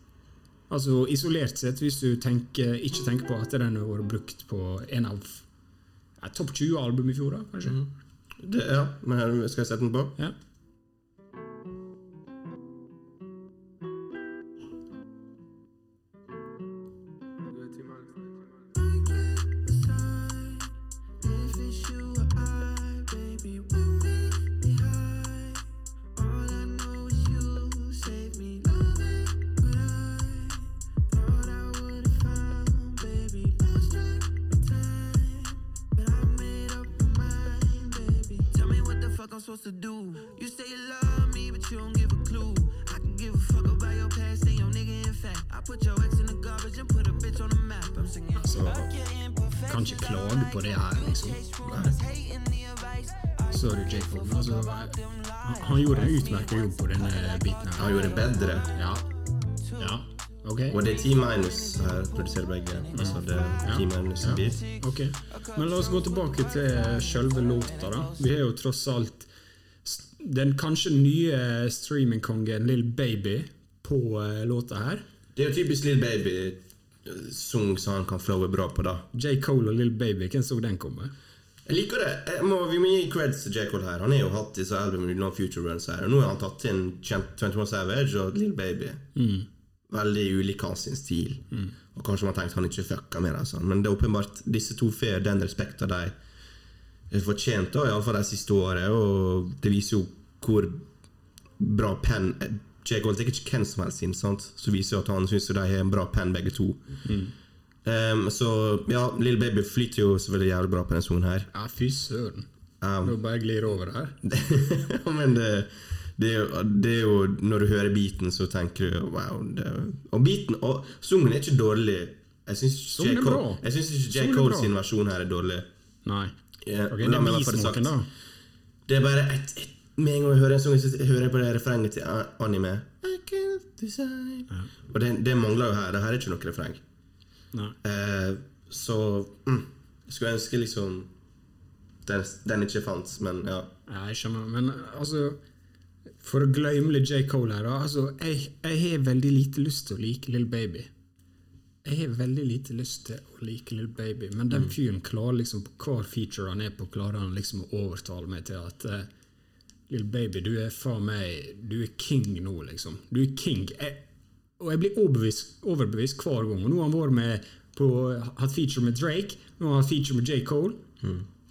Altså Isolert sett, hvis du tenker, ikke tenker på at den har vært brukt på en av ja, topp 20-album i fjor, da, kanskje. Det, ja, men Skal jeg sette den på? Ja. Ja. beat. Ok, Men la oss gå tilbake til selve låta. da. Vi har jo tross alt den kanskje nye streamingkongen Lill Baby på eh, låta her. Det er jo typisk Lill Baby eh, som han kan flowe bra på, da. J. Cole og Lill Baby, hvem så den komme? Jeg liker det. Jeg må, vi må gi creds til J. Cole her. Han har jo hatt disse albumene No Future Runs her. Og nå har han tatt inn Champ 21 Savage og Lill Baby. Veldig ulik hans stil. Og kanskje man tenkte han ikke fucka med dem, sånn. men det er åpenbart disse to får den respekten de fortjente, iallfall de siste årene. Og det viser jo hvor bra penn J. Cole er ikke hvem som helst sin, sant? så viser jo at han syns de har en bra penn, begge to. Um, så ja, Little Baby flyter jo selvfølgelig jævlig bra på denne sangen her. Ja, fy søren. Um, Nå bare glir over her. Men det, det, det er jo Når du hører beaten, så tenker du wow. Det, og beaten Og sangen er ikke dårlig. Jeg syns ikke J. Cole, sin versjon her er dårlig. Nei. Ja, Ok, la det er bismaken, da. Det er bare et, et Med en gang jeg hører en sang, så hører jeg på det refrenget til anime. I can't decide. Og det, det mangler jo her. Det her er ikke noe refreng. Eh, så mm, Jeg skulle ønske liksom den, den ikke fantes, men ja. Ja, jeg skjønner, men altså For å glemme litt J. Cole her. Altså, jeg, jeg har veldig lite lyst til å like Lill Baby. Jeg har veldig lite lyst til å like Lill Baby, men den fyren klarer liksom på hver feature han er på, klarer han liksom å overtale meg til at uh, Lill Baby, du er faen meg Du er king nå, liksom. Du er king. Jeg, og jeg blir overbevist, overbevist hver gang. Og nå har han vært med på hatt feature med Drake, nå har han feature med J. Cole.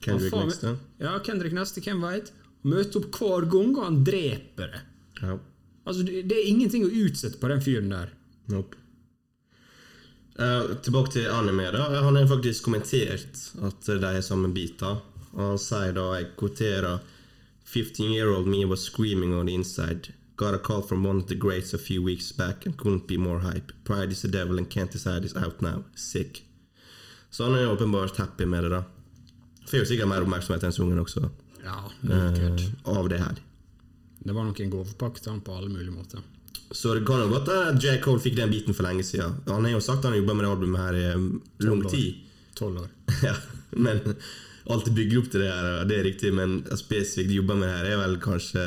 Kendrick Han faen neste. Ja, Kendrick neste, hvem veit? Møter opp hver gang, og han dreper det. Ja. Altså, det det er ingenting å utsette på den fyren der. Nope. Uh, tilbake til anime. da Han har faktisk kommentert at de er samme biter. Og han sier da, jeg kvoterer 15 year old me was screaming on the inside. Got a call from one of the greats a few weeks back and couldn't be more hype. Pride is the devil and can't decide is out now. Sick. Så han er åpenbart happy med det, da. Får jo sikkert mer oppmerksomhet enn sungen også, Ja, eh, av det her. Det var nok en gavepakke til han på alle mulige måter. Så det kan jo godt at J. Cole fikk den biten for lenge siden. Han har jo sagt han har jobba med det albumet her i um, lang tid. Tolv år. ja, men alt bygger opp til det her, det er riktig, men spesifikt jobba med det her er vel kanskje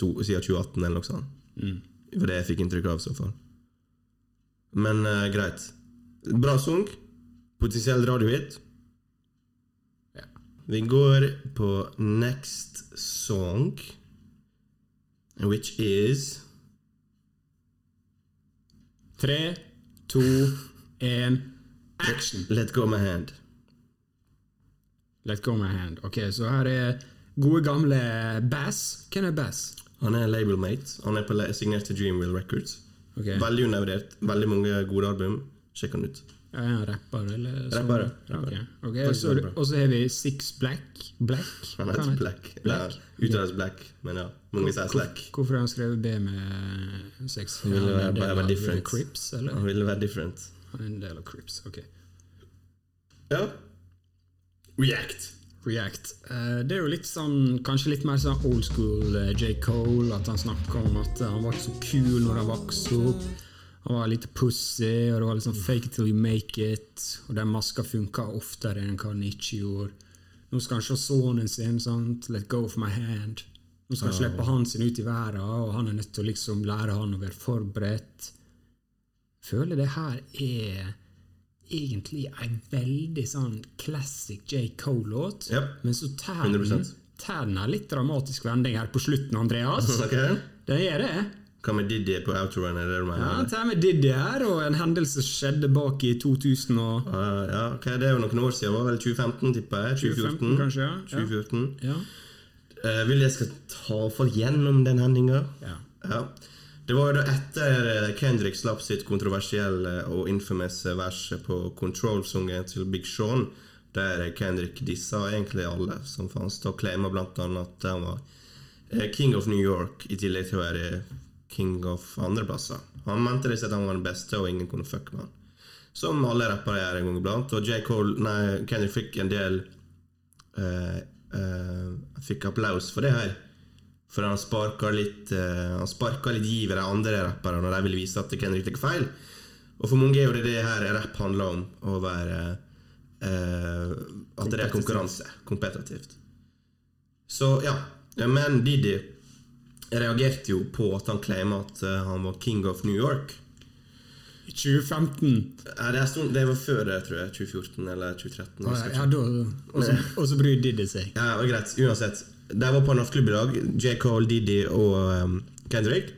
to, siden 2018 eller noe sånt. Det For det jeg fikk inntrykk av, i så fall. Men uh, greit. Bra sang. Potensiell radiohit. Vi går på next song, which is Tre, to, én, action! Let Go My Hand. Let go my hand. Ok, så her er gode, gamle Bass. Hvem er Bass? Han er labelmate. Han er på signert til Dreamwheel Records. Okay. Veldig undervurdert. Veldig mange gode album. Sjekk han ut. Er han rapper, eller? sånn? Rapper, Okay. Ja, ok. Ok, Faktisk så- veldig bra. Og så har vi Six Black. Black? Han heter Black. Black? Ja, Uttales Black, men ja. Mange sier Slack. Hvorfor har han skrevet B med sex? Han ville være, være different. Crips, eller? Han ville være different. Han er en del av Crips, ok. Ja. React. React. Uh, det er jo litt sånn, kanskje litt mer sånn old school uh, J. Cole, at han snakker om at eh, han var så kul når han vokste opp. Han var litt pussy, og det var sånn fake it till you make it. Og den maska funka oftere enn hva ikke gjorde. Nå skal han se sønnen sin, sant? let go of my hand. Nå skal han slippe han sin ut i verden, og han er nødt til å liksom lære han å være forberedt. Føler det her er egentlig en veldig sånn classic J. Cole-låt. yep. Men så tar den, litt dramatisk vending her på slutten, Andreas. Okay. Den gjør det. Hva med Diddy på outrun? Er det det du Ja, mener? Ja, tar med Diddy her, og en hendelse som skjedde bak i 2000 og uh, ja, okay, Det er jo noen år siden. Det var vel 2015, tipper jeg? 2014? 2015 kanskje, ja. Ja. 2014. Ja. Uh, vil jeg skal ta for gjennom den hendinga? ja. Ja. Det var jo da etter eh, Kendrick slapp sitt kontroversielle og infamous vers på Control-sangen til Big Sean, der Kendrick dissa egentlig alle som fantes, og claima blant annet at han var eh, King of New York, i tillegg til å være king of andre plasser. Han mente det at han var den beste, og ingen kunne fucke med han. Som alle rappere gjør en gang iblant. Og J. Cole, nei, Kendrick fikk en del eh, eh, fikk applaus for det her. For han sparka litt uh, Han sparka litt giv i de andre rapperne når de ville vise at Kendrick tok feil. Og for mange er jo det det her rapp handler om. Å være At det er konkurranse. Kompetitivt. Så ja. Men Didi reagerte jo på at han claima at eh, han var king of New York. I 2015 Ja, det, det var før det, tror jeg. 2014 eller 2013. jeg ja, ja, og, så, brydde Diddy seg. Ja, det var greit. Uansett. De var på en nattklubb i dag. J. Cole, Diddy og um, Kendrick.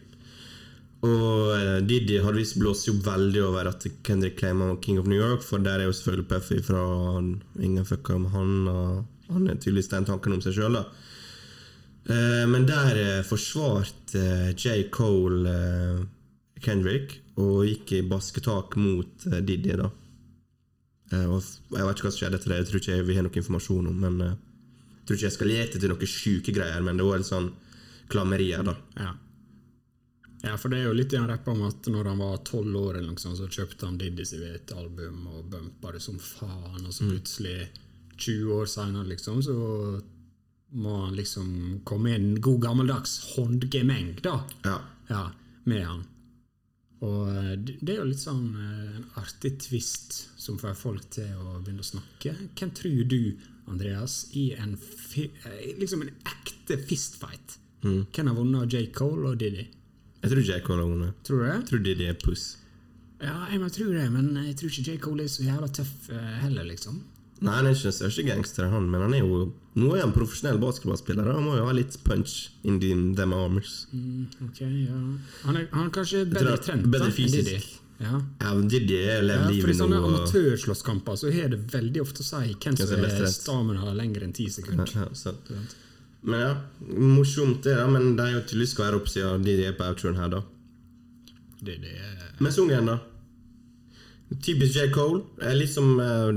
Og uh, Diddy hadde visst blåst opp veldig over at Kendrick claima King of New York, for der er jo selvfølgelig Puffy fra Ingen fucka med han, og han er tydeligvis den tanken om seg sjøl, da. Eh, men der eh, forsvarte eh, J. Cole Kendrick og gikk i basketak mot Diddy, da. Og jeg vet ikke hva som skjedde etter det, jeg tror ikke vi har noe informasjon om, men jeg tror ikke jeg skal lete til noen sjuke greier, men det var litt sånn klammerier, da. Ja. ja, for det er jo litt han rapper om at når han var tolv år, eller noe sånt, så kjøpte han Diddy sitt album og bumpa det som faen, og så plutselig, 20 år senere, liksom, så må liksom komme inn god gammeldags håndgemeng, da. Ja. Ja, med han. Og eh, det er jo litt sånn eh, en artig twist som får folk til å begynne å snakke. Hvem tror du, Andreas, i en eh, liksom en ekte fistfight Hvem har vunnet J. Cole og Diddy? Jeg tror J. Cole har vunnet. Tror du det? Jeg tror Diddy er puss. Ja, jeg tror det, men jeg tror ikke J. Cole er så jævla tøff eh, heller, liksom. Nei, han er ikke den største gangsteren, han, men han er jo Nå er han profesjonell basketballspiller, han må jo ha litt punch in the, them armors. Ok, ja. Han er, han er kanskje bedre trent bedre da, enn Didi. Ja. Ja, Didi Diddy er Ja, I livet nå. sånne og- amatørslåsskamper så har det veldig ofte å si hvem som er stamina lenger enn ti sekunder. Ja, ja, Men ja, morsomt det, da. Men de er jo tydeligvis skal være opp siden Didi er på outroen her, da. Det, det er Men sungen, da? Typisk J. Cole. Litt som eh,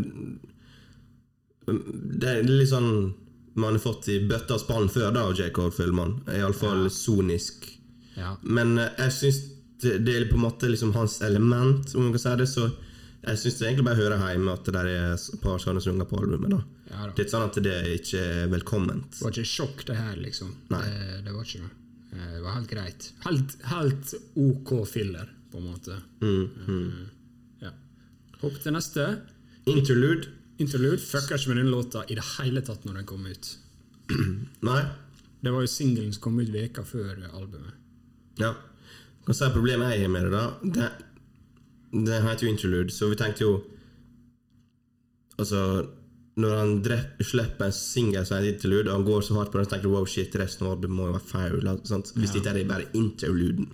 Det er litt sånn man har fått i bøtta og spann før, da, av J. Cole, føler Iallfall ja. sonisk. Ja. Men eh, jeg syns det, det er på en måte liksom hans element, om man kan si det. Så jeg syns det egentlig bare hører hjemme at det er et par sånne sanger på albumet. da Ja da. Det ikke sånn at det ikke er velkomment. Det var ikke sjokk, det her, liksom. Nei. Det, det var ikke det. Eh, Det var helt greit. Helt, helt OK filler, på en måte. Eh, Ja. Hopp til neste. Interlude. Interlude fucker ikke med den låta i det hele tatt når den kom ut. Nei. Det var jo singelen som kom ut veka før albumet. Ja. Hva er problemet jeg har med det, da? Det, det heter jo Interlude, så vi tenkte jo Altså, når han slipper en singel som heter Interlude, og han går så hardt på den, så tenker du wow, shit, resten av albumet må jo være feil. Sant? Hvis dette er bare interluden.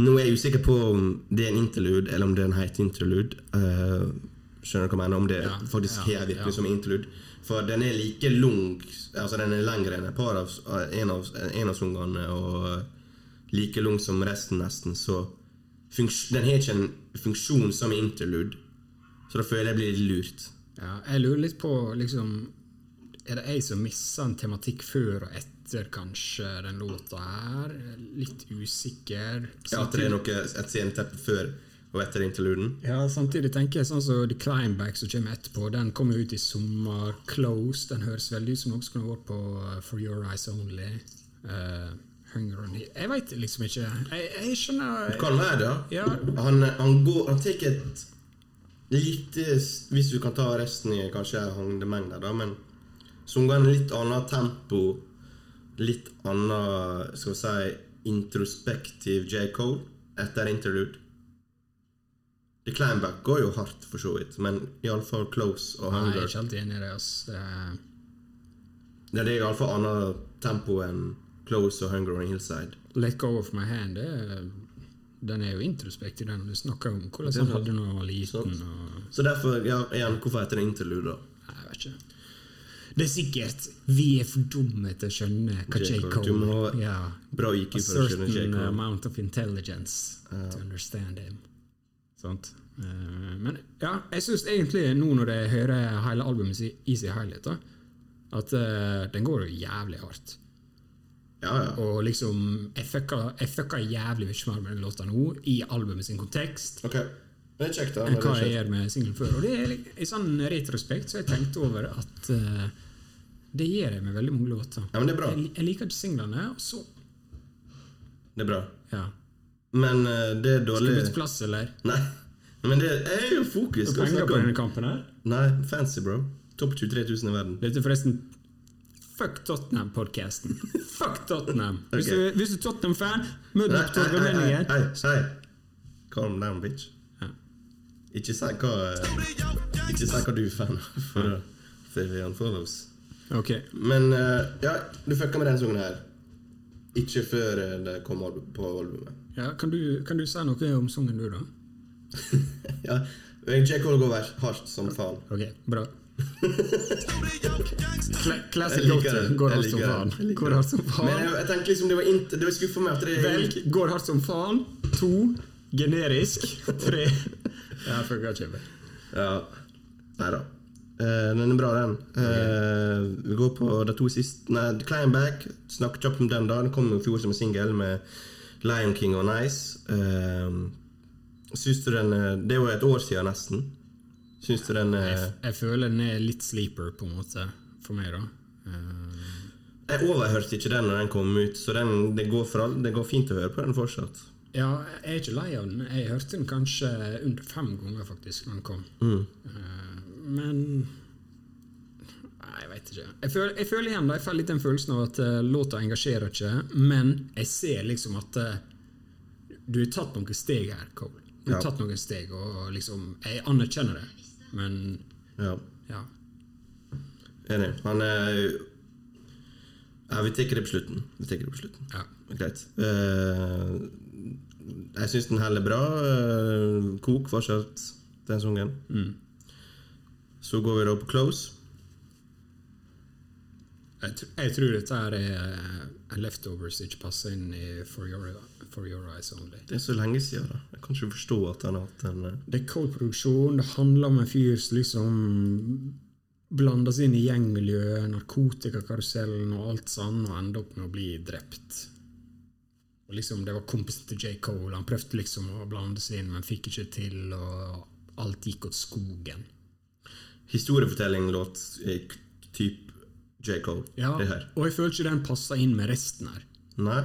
Nå er jeg usikker på om det er en interlude, eller om det er en heter Interlude. Eh, skjønner du hva jeg mener? Om det Ja, faktisk ja, har virkelig som interlude. For den er like lang Altså den er lengre enn et par av en av, en av sangene, og like lang som resten, nesten. Så den har ikke en funksjon som interlude. Så da føler jeg blir litt lurt. Ja, jeg lurer litt på liksom Er det jeg som misser en tematikk før og etter kanskje den låta her? Litt usikker. Ja, at det er noe, et sceneteppe før og etter interluden. Ja, samtidig tenker jeg sånn som The Climbback som kommer etterpå. Den kommer ut i sommer. Close. Den høres veldig ut som noe som kunne vært på uh, For Your Eyes Only. Uh, Hunger on Heat. Jeg veit liksom ikke. Jeg, jeg skjønner kan være det. Ja. Han, han går Han tar et lite Hvis du kan ta resten i kanskje handemengder, da, men som går en litt annet tempo. Litt annet, skal vi si, introspektiv J. Cole etter interlude. The Climbback går jo hardt, for så vidt, men iallfall Close og Nei, jeg er ikke helt enig i det. ass. Det er- Ja, det er iallfall annet tempo enn Close og Hunger og Hillside. Let Go of My Hand det er, Den er jo introspektiv, den. Du snakker om hvordan han hadde noe da han var liten. Og, Så derfor, ja, igjen, hvorfor heter det interlude, da? Nei, jeg vet ikke. Det er sikkert Vi er for dumme til å skjønne hva J. Cole. Cole Du må ha. Bra IQ for å skjønne J. certain amount of intelligence to understand him. Sant? Eh, men ja, jeg syns egentlig, nå når jeg hører hele albumet i sin helhet, at uh, den går jo jævlig hardt. Ja, ja. Og liksom Jeg fucka jeg fucka jævlig mye mer med den låta nå, i albumet sin kontekst, Okay. det er kjekt da. enn hva jeg gjør med singelen før. Og det er i sånn retrospekt så har jeg tenkt over at uh, Det gjør jeg med veldig mange låter. Ja, men det er bra. Jeg, jeg liker ikke singlene, og så Det er bra. Ja. Men eh, det er dårlig Skal du bytte plass, eller? Nei. Men det er jo fokus. Skal penger på denne kampen her? Nei, fancy, bro. Topp 23 000 i verden. Dette er forresten Fuck Tottenham-podkasten. Fuck Tottenham. Hvis, Ok. du, hvis du er Tottenham-fan, møt opp til Hei, hei, hei. Calm down, bitch. Ja. Ikke si hva Ikke si hva du er fan av, for å for vi oss Ok. Men uh, ja, du fucka med den sangen her. Ikke før eh, det kom på albumet. Ja, kan, du, kan du si noe om sangen, du, da? ja, J. Cole går hardt som faen. Ok, bra. Classic go-to Går hardt som faen. Går hardt som Men faen. jeg, jeg tenkte liksom det var, int det var skuffa meg at det Velg går hardt som faen. To generisk. Tre Ja, funka ikke. Ja. Nei da. Uh, den er bra, den. Eh, vi går på de to siste Nei, Climbback. Snakk kjapt om den, da. Den kom i fjor som en singel med Lion King og Nice. Uh, syns du den eh, Det er jo et år siden, nesten. Syns du den eh, Jeg, jeg føler den er litt sleeper, på en måte, for meg, da. Uh, Jeg overhørte ikke den når den kom ut, så den, det, går for det går fint å høre på den fortsatt. ja, jeg er ikke lei av den. Jeg hørte den kanskje under fem ganger, faktisk, når den kom. Eh, men Nei, jeg veit ikke. Jeg føler, jeg føler igjen jeg får litt den følelsen av at uh, låta engasjerer ikke, men jeg ser liksom at uh, du har tatt noen steg her, Cole. Du har Ja. tatt noen steg, og liksom Jeg anerkjenner det, men Ja, ja. Enig. Han er Ja, vi tar det på slutten. Vi tar det på slutten. ja. Greit. Uh, jeg syns den heller bra. Uh, kok fortsatt, den sangen. Så går vi da på Close. Jeg, jeg tror dette er eh, leftovers ikke passer inn i For Your, for your Eyes Only. Det er så lenge siden. da Jeg kan ikke forstå at han har hatt en eh, Det er cold produksjon, det handler om en fyr som liksom blander seg inn i gjengmiljø, narkotikakarusellen og alt sånn, og ender opp med å bli drept. Og liksom, Det var kompisen til J. Cole. Han prøvde liksom å blande seg inn, men fikk ikke til, og alt gikk åt skogen. Historiefortelling låt k- typ J. Cole. Ja, Det her. Og jeg føler ikke den passer inn med resten her. Nei?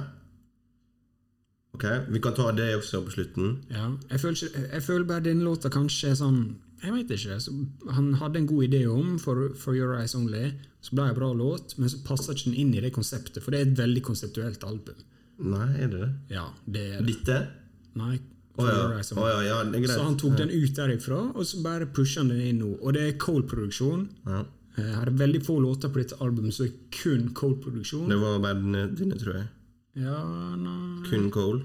Ok, vi kan ta det også på slutten. Ja, jeg føler, ikke, jeg føler bare den låta kanskje er sånn Jeg vet ikke. Så han hadde en god idé om For, for Your Eyes Only. Så ble det en bra låt, men så passer ikke den inn i det konseptet. For det er et veldig konseptuelt album. Nei, er det det? Ja, det er det. Dette? Nei, Oh ja. Only. ja, ja. Så han tok den ut derifra, og så bare pusher han den inn nå. Og det er Cole-produksjon. Jeg har veldig få låter på dette albumet, det er kun Cole-produksjon. Det var bare dine, tror jeg. Ja, nei Kun Cole.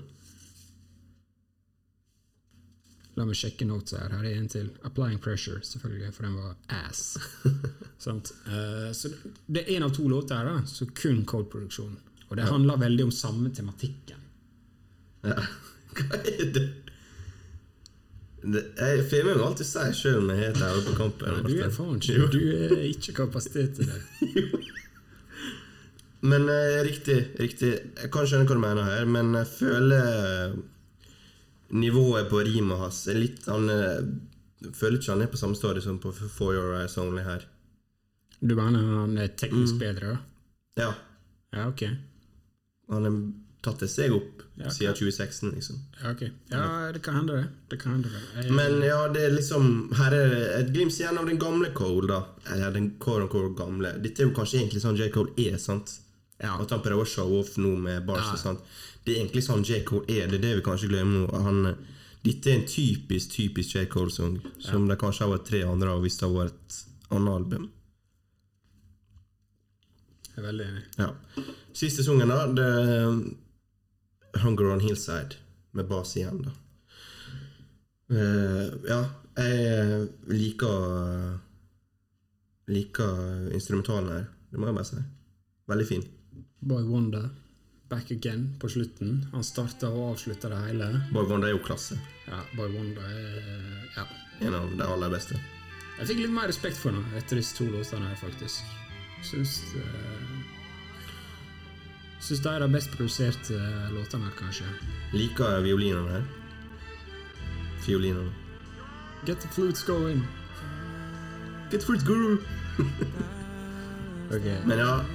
La meg sjekke notes her. Her er en til. 'Applying Pressure', selvfølgelig, for den var ass. Sant? Eh, så det- er en av to låter her, da, så kun Cold-produksjon. Og det handler veldig om samme tematikken. Ja. Hva er det? Det jeg filmer jo alltid seg sjøl når jeg heter her på kampen. Du er faen ikke Du er ikke kapasitet til det. Men eh, riktig, riktig. Jeg kan skjønne hva du mener her, men jeg føler nivået på rimet hans er litt Han eh, jeg føler ikke han er på samme stadium som på For Your Eyes Only her. Du mener han er teknisk bedre? da? Ja, Ja, ok. han har tatt et steg opp Ja, okay. siden 2016, liksom. Ja, ok. Ja, det kan hende det. Det kan hende det. Jeg, Men ja, det er liksom Her er det et glimt igjen av den gamle Cole, da. Eller den quote core gamle. Dette er jo kanskje egentlig sånn J. Cole er, sant? Ja. At han prøver å show off nå med bars og sånt. Det er egentlig sånn J. Cole er. Det er det vi kanskje glemmer nå. Han, dette er en typisk typisk J. Cole-sang, som det kanskje har vært tre andre av hvis det hadde vært et annet album. jeg er veldig enig. Ja. Siste sangen, da. Det Hunger on Hillside, med bas igjen, da. Uh, ja, jeg liker Liker instrumentalen her. Det må jeg bare si. Veldig fin. Boy Wonder, back again på slutten. Han starta og avslutta det hele. Boy Wonder er jo klasse. Ja, Boy Wonder er Ja. En av de aller beste. Jeg fikk litt mer respekt for henne etter disse to låtene her, faktisk. Syns uh, Syns de er de best produserte eh, låtene kanskje. Liker violinene her. Fiolinene. Get the flutes going. Get fruit guru! okay. Men ja,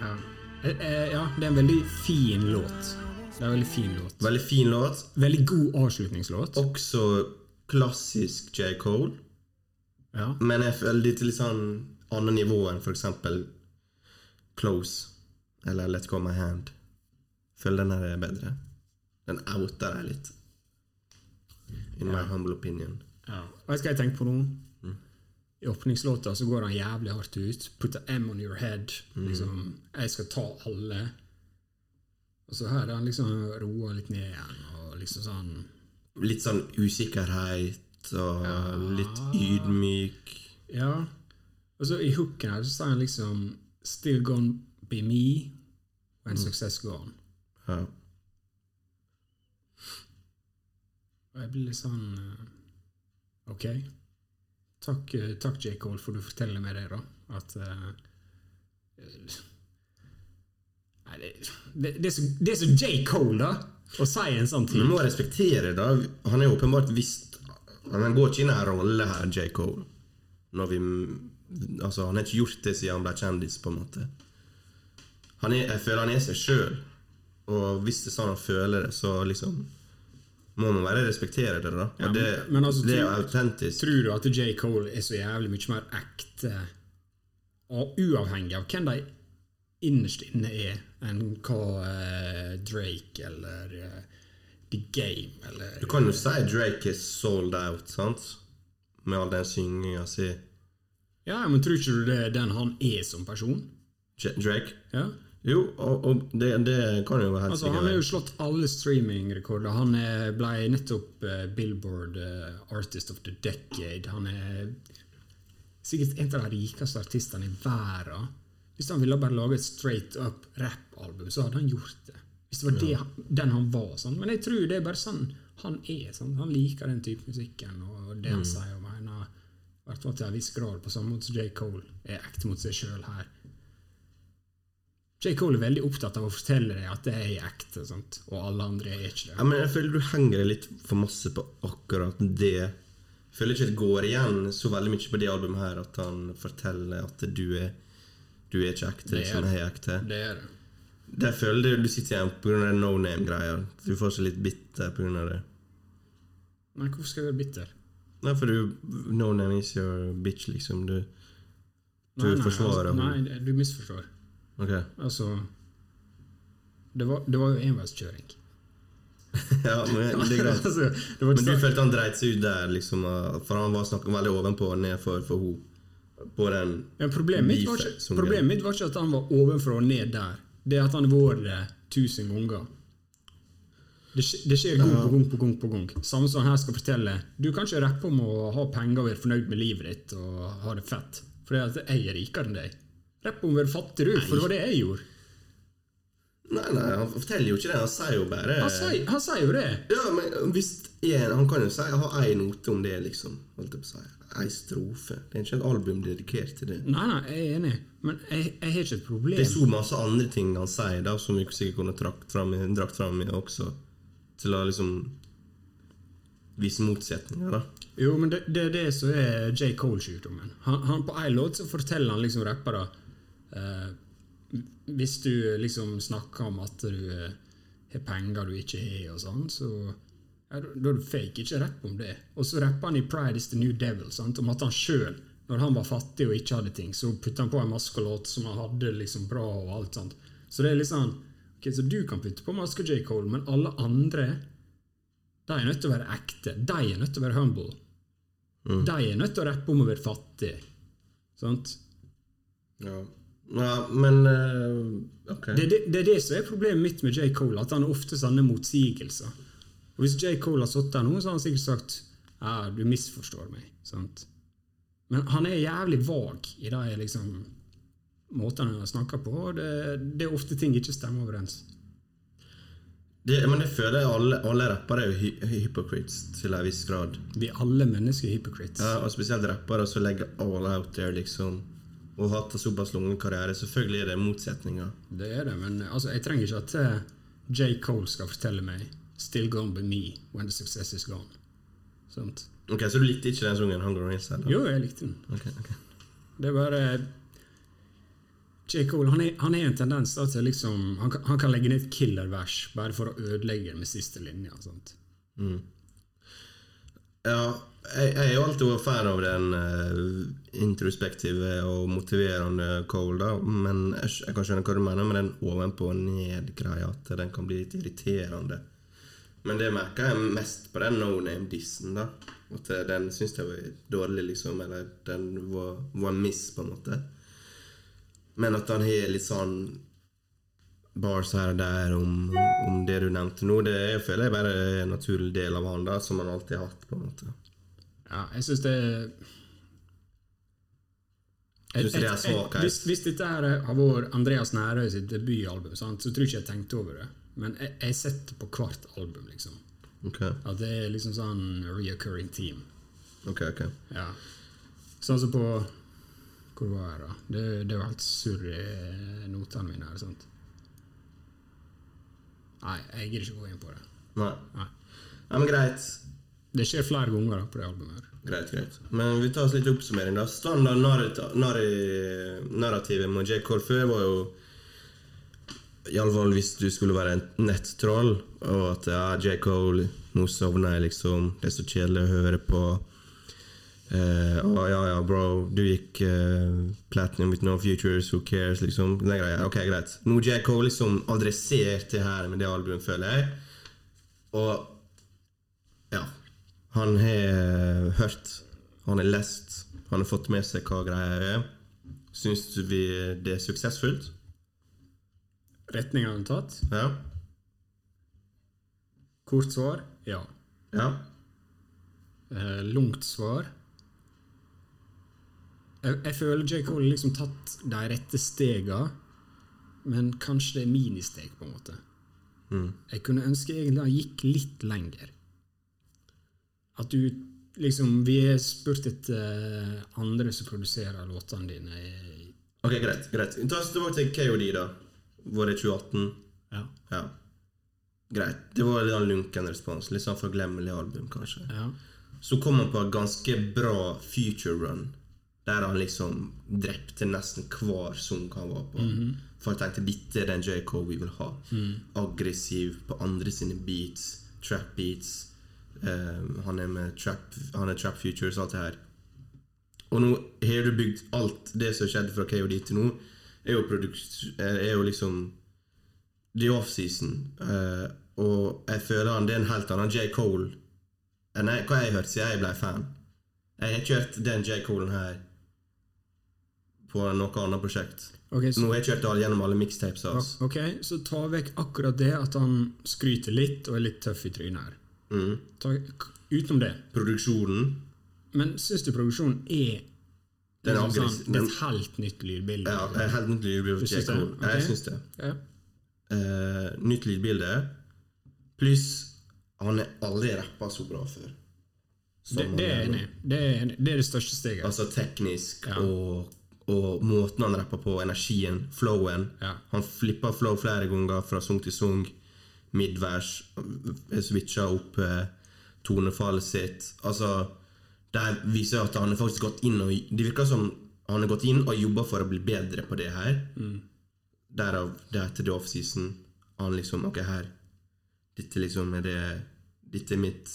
Ja. Eh, eh, ja, det er en veldig fin låt. Det er en veldig fin låt. veldig fin låt. Veldig god avslutningslåt. Også klassisk J. Cole. Ja. Men jeg føler det er litt sånn annet nivå enn eksempel Close eller Let Go My Hand. Føler den her er bedre. Den outer deg litt. In my humble opinion. Ja. Vet du hva jeg tenker på nå? I åpningslåta så går han jævlig hardt ut. Put a M on your head. Liksom, jeg skal ta alle. Og så her er han liksom roa litt ned igjen. Og liksom sånn Litt sånn usikkerhet og litt ydmyk. Ja. Og så i hooken her så sier han liksom Still gonna be me when success gone. Ja. Og jeg blir litt sånn eh, Ok. Takk, eh, takk J. Cole, for du forteller meg det, da. At uh, Nei, det, det, det, er så, det er så J. Cole, da! Å si en sånn ting. Du må respektere det. Han er åpenbart visst Han går ikke inn i en rolle her, J. Cole. Vi Altså, han har ikke gjort det siden han ble kjendis, på en måte. Han er, jeg føler han er seg sjøl. Og hvis det er sånn han føler det, så liksom må man bare respektere det, da. Og Ja, det, men- men altså, det er autentisk. Tror du at J. Cole er så jævlig mye mer ekte, og uavhengig av hvem de innerst inne er, enn hva uh, Drake eller uh, The Game eller Du kan jo si Drake er sold out, sant? Med all den synginga si. Ja, men tror ikke du det er den han er som person? Drake? Ja. Jo, og, og det, det kan jo være helt Altså, han har jo slått alle streamingrekorder. Han er- ble nettopp uh, Billboard uh, Artist of the Decade. Han er sikkert en av de rikeste artistene i verden. Hvis han ville bare lage et straight up rap-album, så hadde han gjort det. Hvis det var det, den han var. Sånn. Men jeg tror det er bare sånn han er. Sånn. Han liker den type musikken og det han sier og mener. I hvert fall til en viss grad, på samme måte som J. Cole er ekte mot seg sjøl her. J. Cole er veldig opptatt av å fortelle deg at det er ekte, sant? og alle andre er ikke Ja, men jeg føler du henger deg litt for masse på akkurat det. Jeg føler ikke det går igjen så veldig mye på det albumet her at han forteller at du er du er ikke ekte, Det er liksom. det. Jeg er ekte. Det er det. Der føler det, du sitter igjen den no name-greia. Du får seg litt bitter av det. Nei, hvorfor skal jeg være bitter? Nei, for du No name is your bitch, liksom. Du, du Nei, nei, forsvarer altså. Nei, du misforstår. Ok. Altså Det var, det var jo enveiskjøring. Ja, men det er greit. altså, det Men du følte han dreit seg ut der, liksom, for han var snakket veldig ovenpå og nedfor for henne. På den ja, problemet, mitt var ikke, problemet mitt var ikke at han var ovenfra og ned der. Det er at han har vært det tusen ganger. Det, det skjer gang på gang på gang. på gang Samme som han her skal fortelle. Du kan ikke rappe om å ha penger og være fornøyd med livet ditt og ha det fett. for jeg er rikere enn deg. Rapp å være for det var det jeg gjorde. Nei, nei, han forteller jo ikke det. Han sier jo bare Han sier, han sier jo det. Ja, men hvis en, Han kan jo si ha ei note om det, liksom. Holdt jeg på å si. Ei strofe. Det er ikke et album dedikert til det. Nei, nei, jeg er enig, men jeg, jeg har ikke et problem. Det er så masse andre ting han sier, da som vi sikkert kunne trakt fram, i- drakt fram i også. Til å liksom vise motsetninger, da. Jo, men det, det er det som er J. Cole-sykdommen. Han, han På en låt så forteller han liksom rappere Hvis du liksom snakker om at du eh, har penger du ikke har, og sånn, så ja, da da er du fake. Ikke rapp om det. Og så rapper han i Pride is the New Devil sant? om at han sjøl, når han var fattig og ikke hadde ting, så putta han på en maskelåt som han hadde liksom bra og alt sånt. Så det er litt sånn ok, Så du kan putte på maske J. Cole, men alle andre de er nødt til å være ekte. De er nødt til å være humble. De er nødt til å rappe om å være fattig. Sant? Ja, ja men uh, okay. Det, det, det er det som er problemet mitt med J. Cole, at han er ofte sånne motsigelser. Og Hvis J. Cole har sittet der nå, så har han sikkert sagt ja, du misforstår meg. Sant? Men han er jævlig vag i de liksom, måtene han snakker på. og Det, det er ofte ting ikke stemmer overens. Det, men jeg føler alle, alle rappere er jo hy hypocrites til en viss grad. Vi er alle mennesker hypocrites. Ja, og spesielt rappere som legger all out there, liksom. Og hatt en såpass lang karriere. Selvfølgelig er det motsetninger. Det er det, men altså, jeg trenger ikke at eh, J. Cole skal fortelle meg 'Still gone by me when the success is gone'. Sånt. Ok, Så du likte ikke den sangen 'Hunger on Hillside'? Jo, jeg likte den. Okay, okay. Det er bare J. Cole han er, han er en tendens da, til liksom han kan, han kan legge ned et killervers bare for å ødelegge den med siste linja. Sant? Ja, jeg, jeg er jo alltid vært fan av den uh, introspektive og motiverende Cole, da. Men jeg, jeg kan skjønne hva du mener med den ovenpå-og-ned-greia. At den kan bli litt irriterende. Men det merker jeg mest på den no name-dissen, da. At eh, den syns jeg var dårlig, liksom. Eller den var, var miss, på en måte. Men at han har litt sånn bars her og der om, om det du nevnte nå, det jeg føler jeg bare er en naturlig del av han, da, som han alltid har hatt. på en måte. Ja, jeg syns det er Jeg- jeg- Hvis, hvis dette her har vært Andreas Nærøy sitt debutalbum, sant, så tror jeg ikke jeg tenkte over det. Men jeg, jeg setter på hvert album, liksom. Okay. At det er liksom sånn reoccurring team. ok, ok. Ja. Sånn som på Hvor var jeg, da? Det, det var helt surr i notene mine. her, sant? Nei, jeg gidder ikke gå inn på det. Nei. Nei. Ja, men greit. Det skjer flere ganger på det albumet. her. Greit, greit. Men vi tar oss litt oppsummering, da. Standard narrativet med J. Cole før var jo Iallfall hvis du skulle være en nettroll, og at ja, J. Cole, nå sovner jeg, liksom. Det er så kjedelig å høre på. Eh, Å ja, ja, bro, du gikk eh, platinum with no futures, who cares, liksom. Den greia. Ok, greit. Nå J. Cole liksom adressert det her med det albumet, føler jeg. Og. Han har hørt, han har lest, han har fått med seg hva greia er. Syns vi det er suksessfullt? Retninga han har tatt? Ja? Kort svar ja. Ja? Eh, langt svar jeg, jeg føler J. Cole har liksom tatt de rette stega, men kanskje det er ministeg, på en måte. Jeg kunne ønske egentlig han gikk litt lenger. At du liksom Vi har spurt etter eh, andre som produserer låtene dine. Ok, greit. greit. Ta oss tilbake til KOD, da. Var det 2018? Ja. Ja. Greit. Det var litt sånn lunken respons. Litt sånn forglemmelig album, kanskje. ja. Så kom han på et ganske bra future run. Der han liksom drepte nesten hver sang han var på. For jeg tenkte dette er den J.K. Vi vil ha. Aggressiv på andre sine beats. Trap beats. Eh, han er med trap Han er trap futures, alt det her. Og nå har du bygd alt det som skjedde fra KOD til nå, er jo, produks- eh, er jo liksom The offseason. Uh, og jeg føler han det er en helt annen J. Cole enn jeg, hva jeg har hørt siden jeg ble fan. Jeg har ikke hørt den J. Colen her på noe annet prosjekt. Ok, Nå har jeg kjørt alle gjennom alle mixtapes hans. ok, så ta vekk akkurat det at han skryter litt og er litt tøff i trynet her. Mm. Ta, utenom det. Produksjonen Men syns du produksjonen er det er liksom sånn, det er et helt nytt lydbilde? ja, er helt nytt lydbilde Du syns det? Okay. Jeg syns det. Ja. Uh, nytt lydbilde. Pluss han har aldri rappa så bra før. Det, det er. Det, er- det er det største steget. Altså teknisk Ja. og, og måten han rapper på, energien, flowen. Ja. Han flipper flow flere ganger fra sang til sang. Midvers. Switcha opp eh, tonefallet sitt. Altså Der viser at han har faktisk gått inn og Det virker som han har gått inn og jobba for å bli bedre på det her. Derav det etter The Offseason. Han liksom Ok, her Dette liksom er det Dette er mitt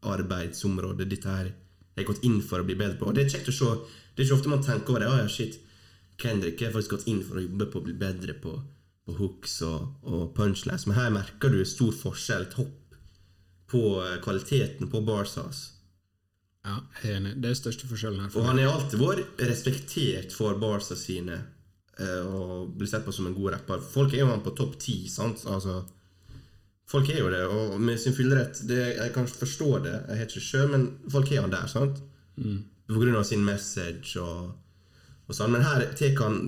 arbeidsområde. Dette her jeg har gått inn for å bli bedre på. Og det er kjekt å se. Det er ikke ofte man tenker over det. Oh, ja, shit. Kendrick har faktisk gått inn for å jobbe på å bli bedre på, på hooks og, og punchlines. Men her merker du stor forskjell, et hopp, på eh, kvaliteten på bars hans. Ja, jeg er enig. Det er største forskjellen her. Og han har alltid vært respektert for barsa sine eh, og blir sett på som en god rapper. Folk er jo han på topp ti, sant? Altså, folk er jo det, og med sin fyllerett. Det, jeg kan forstå det, jeg har ikke sjøl, men folk er han der, sant? På grunn av sin message og, og sånn. Men her tar han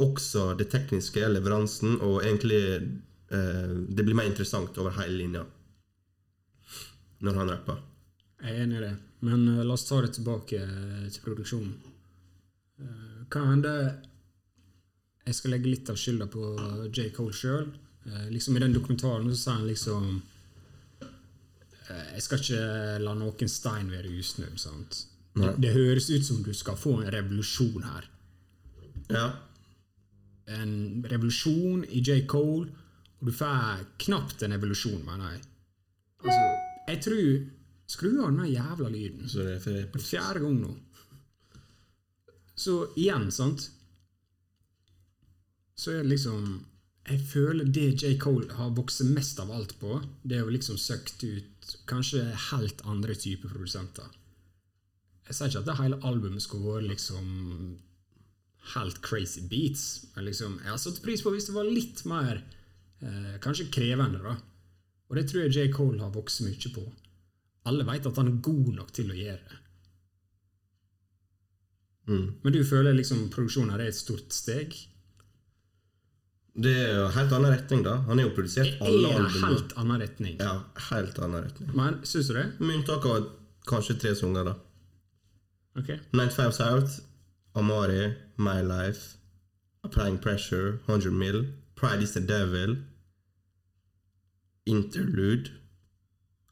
også det tekniske, leveransen, og egentlig eh, Det blir mer interessant over hele linja når han rapper. Jeg er enig i det. Men uh, la oss ta det tilbake uh, til produksjonen. Uh, hva hender jeg skal legge litt av skylda på J. Cole sjøl. liksom I den dokumentaren så sa han liksom eh, Jeg skal ikke la noen stein være usnudd. Det, det høres ut som du skal få en revolusjon her. Ja. En revolusjon i J. Cole, og du får knapt en evolusjon, mener jeg. Altså, jeg tror Skru av den jævla lyden. Så det er fjerde gang nå. Så igjen, sant Så er det liksom Jeg føler det J. Cole har vokst mest av alt på, det er jo liksom søkt ut kanskje helt andre typer produsenter. Jeg sier ikke at det hele albumet skulle vært liksom helt crazy beats, men liksom, jeg har satt pris på hvis det var litt mer eh, kanskje krevende, da. Og det tror jeg J. Cole har vokst mye på. Alle vet at han er god nok til å gjøre det. Men du føler liksom produksjonen er et stort steg? Det er jo helt annen retning, da. Han er jo produsert Er alle albumene. helt annen retning? Ja, helt annen retning. Men syns du det? Med unntak av kanskje tre sanger, da. Ok. 95 South, Amari, My Life, Applying Pressure, 100 Mill, Pride is the Devil, Interlude,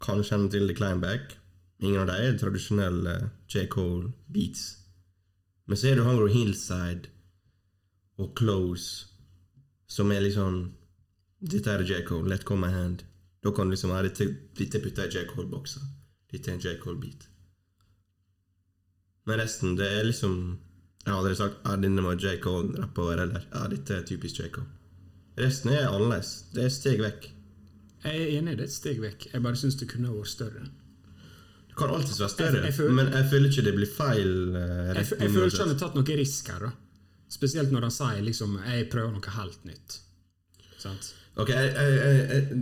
Kan kjenne til The Climeback. Ingen av dem er tradisjonelle J. Cole beats. Men så er det Hunger Hillside og Close, som er liksom Dette er J. Cole, let go my hand. Da kan du liksom ha dette, dette putta i J. Cole-boksa. Dette er en J. Cole-beat. Men resten, det er liksom Jeg har aldri sagt at denne må J. Cole rappe over, eller ja, dette er typisk J. Cole. Resten er annerledes. Det er et steg vekk. Jeg er enig, det er et steg vekk. Jeg bare syns det kunne vært større. Det kan alltids være større, Jeg- jeg men jeg føler ikke det blir feil Uh, Jeg, jeg føler ikke han har tatt noe risk her, da. Spesielt når han sier liksom 'jeg prøver noe helt nytt'. Sant? Ok,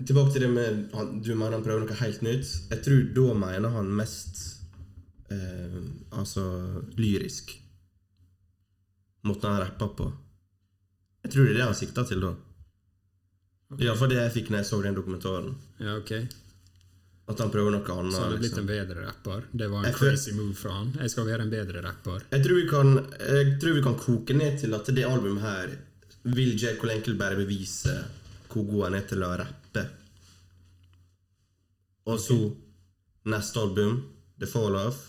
Tilbake til det med han, Du mener han prøver noe helt nytt. Jeg tror da mener han mest uh, Altså lyrisk. Måten han rappa på. Jeg tror det er det han sikta til da. Iallfall det jeg fikk når jeg så den dokumentaren. Ja, ok. At han prøver noe annet. Så han er blitt liksom. en bedre rapper. Det var en Jeg crazy move fra han. Jeg skal være en bedre rapper. Jeg tror, vi kan, tror vi kan koke ned til at det albumet her vil J. Cole Enkel bare bevise hvor god han er til å rappe. Og så neste album, The Fall Off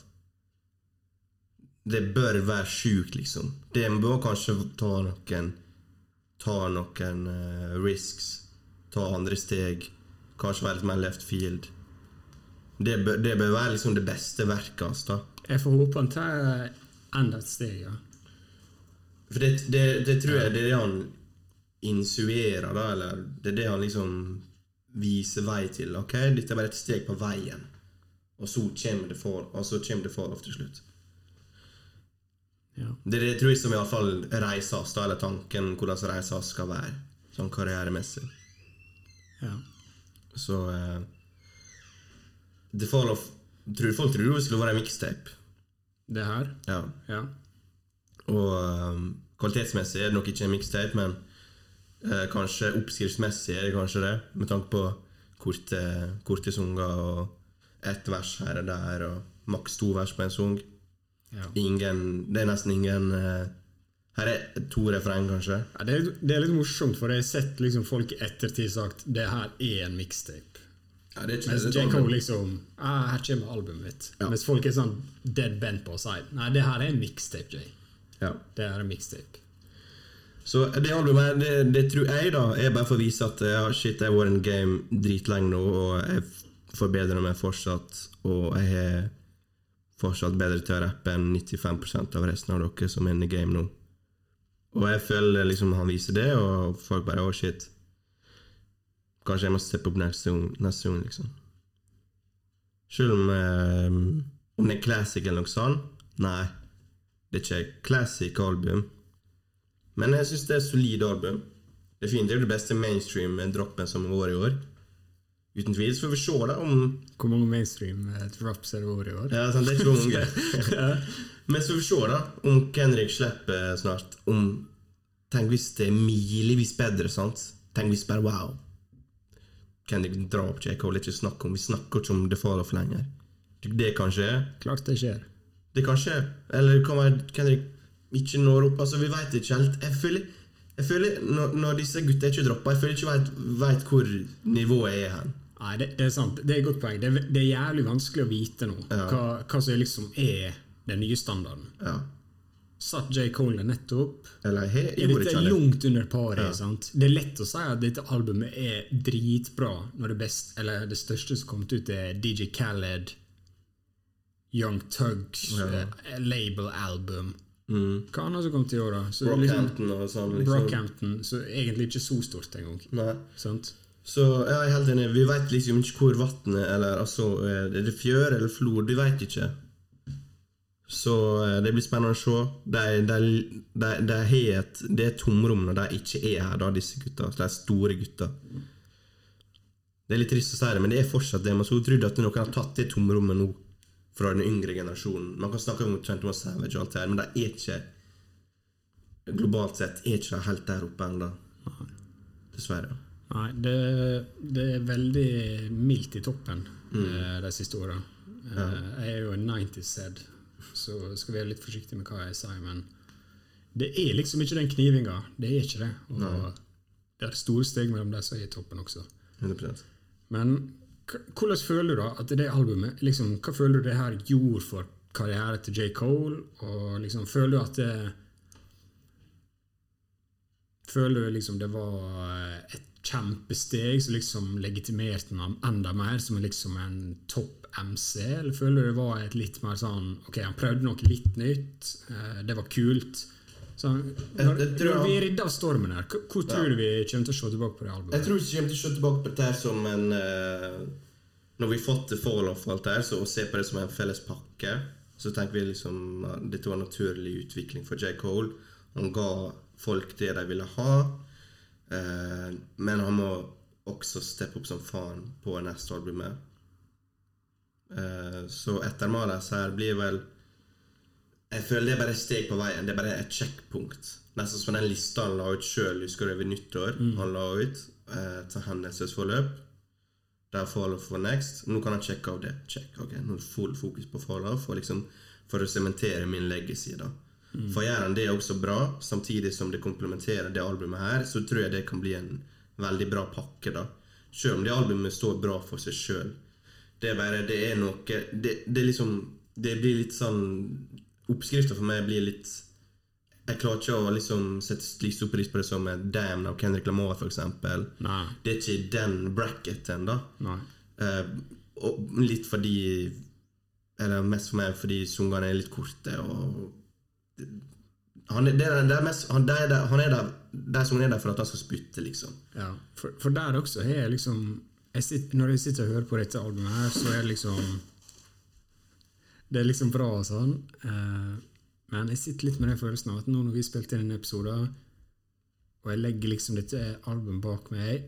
Det bør være sjukt, liksom. Det må kanskje ta noen Ta noen uh, risks. Ta andre steg. Kanskje være litt mer left field. Det bør, det bør være liksom det beste verket hans, da. Jeg får håpe han tar enda et steg, ja. For det, det, det tror jeg det er det han insuerer, da, eller det er det han liksom viser vei til. Ok, dette er bare et steg på veien, og så kommer det fall, og så kommer det off til slutt. Ja. Det er det tror jeg som i hvert fall reiser oss, da, eller tanken hvordan reisa oss skal være, sånn karrieremessig. ja. Så uh, The Fall of tror, Folk tror det skulle være en mixtape. Det her? Ja. Ja. Og uh, kvalitetsmessig er det nok ikke en mixtape, men uh, kanskje oppskriftsmessig er det kanskje det, med tanke på korte, korte sanger og ett vers her og der, og maks to vers på en sang. Ja. Ingen Det er nesten ingen eh, Her er to refreng, kanskje. Ja, det, er, det er litt morsomt, for jeg har sett liksom folk i ettertid sagt det her er en mixtape. Ja, Mens J. Cole liksom ah, 'Her kommer albumet mitt'. Mens folk er sånn dead bent på å si Nei, det her er en mixtape, J. Ja. Det er en mixtape. Så det albumet det, det tror jeg da er bare for å vise at ja, shit, jeg har vært en game dritlenge nå, og jeg forbedrer meg fortsatt, og jeg er fortsatt bedre til å rappe enn 95% av resten av dere som er in the game nå. Og jeg føler liksom han viser det, og folk bare å shit. Kanskje jeg må steppe opp neste gang, liksom. Selv om um, det er classic eller noe sånt? Nei. Det er ikke classic album. Men jeg syns det er et solid album. Jo det beste mainstream-droppen som har vært i år. Uten tvil. Så får vi se da om Hvor mange mainstream eh, drops er det over i år? ja, sant, Det er ikke mange. mange. Men så får vi se da om Kendrick slipper snart. Om Tenk hvis det er milevis bedre, sant? Tenk hvis bare wow. Kendrick drar opp J. Cole, ikke snakk om Vi snakker ikke om The Fall of lenger. Det kan skje. Klart det skjer. Det kan skje. Eller kan være Kendrick ikke når opp. Altså, vi veit ikke helt. Jeg føler, jeg føler når, når disse gutta ikke dropper, jeg føler ikke vet, vet hvor nivået er hen. Nei, det, det er sant. Det er et godt poeng. Det er, det er jævlig vanskelig å vite nå Ja. hva, hva som liksom er den nye standarden. Ja. satt J. Cole nettopp. Eller he, Er gjorde dette det? langt under paret? Ja. sant? Det er lett å si at dette albumet er dritbra når det best, eller det største som kom ut, er DJ Khaled, Young Tugs, Ja. uh, label-album. Mm. Hva annet som kom til i år, da? Så liksom- Brockhampton og sånn. Liksom. Brockhampton, så egentlig ikke så stort engang. Sant? Så jeg er helt enig. Vi veit liksom ikke hvor vannet eller altså Er det fjør eller flod? Vi veit ikke. Så eh, det blir spennende å se. De, de, de, de har et, det er et tomrom når de ikke er her, da, disse gutta. De store gutta. Det er litt trist å si det, men det er fortsatt det. Man skulle trodd at noen har tatt det tomrommet nå fra den yngre generasjonen. Man kan snakke om Trent Savage og alt det her, men de er ikke Globalt sett er ikke helt der oppe ennå. Dessverre. Nei, det, det er veldig mildt i toppen Mm. eh, de siste åra. Eh, jeg er jo en 90s-head, så skal være litt forsiktig med hva jeg sier, men det er liksom ikke den knivinga. Det er ikke det. Og det er store steg mellom de som er i toppen også. 100% Men hvordan føler du da at det albumet liksom, Hva føler du det her gjorde for karrieren til J. Cole? Og liksom, føler du at det Føler du liksom det var eh, et kjempesteg som liksom legitimerte ham enda mer som liksom en topp MC? Eller føler du det var et litt mer sånn Ok, han prøvde noe litt nytt, eh, det var kult. Så, når, når vi er ridda av stormen her, hvor tror du vi kommer til å se tilbake på det albumet? Jeg tror vi kommer til å se tilbake på det her som en eh, Når vi har fått det fall off alt her, så å se på det som en felles pakke, så tenker vi liksom at dette var en naturlig utvikling for J. Cole. Han ga folk det de ville ha, eh, men han må også steppe opp som faen på neste albumet. Eh, så Malas her blir vel Jeg føler det er bare et steg på veien. Det er bare et sjekkpunkt. Nesten som den lista han la ut sjøl ved nyttår. Han la ut eh, til hendelsesforløp. Der Fall-Off var next. Nå kan han sjekke av det. Check, ok, Nå er det full fokus på Fall-Off for, liksom, for å sementere min legacy. da For gjør han det også bra, samtidig som det komplementerer det albumet her, så tror jeg det kan bli en veldig bra pakke. da Selv om det albumet står bra for seg sjøl. Det er bare Det er noe Det, det liksom Det blir litt sånn Oppskrifta for meg blir litt Jeg klarer ikke å liksom sette like stor pris på det som Damn av Kendrick Lamar. Nei. Det er ikke i den bracketen, da. Eh, og litt fordi Eller mest for meg fordi sangene er litt korte. Og han er, det er, det er mest, han, er, der- han er der der, som han er der for at han skal spytte, liksom. Ja, for, for der også har jeg liksom jeg sitter, Når jeg sitter og hører på dette albumet her, så er det liksom Det er liksom bra og sånn. eh, men jeg sitter litt med den følelsen av at nå når vi spilte inn en episode, og jeg legger liksom dette albumet bak meg,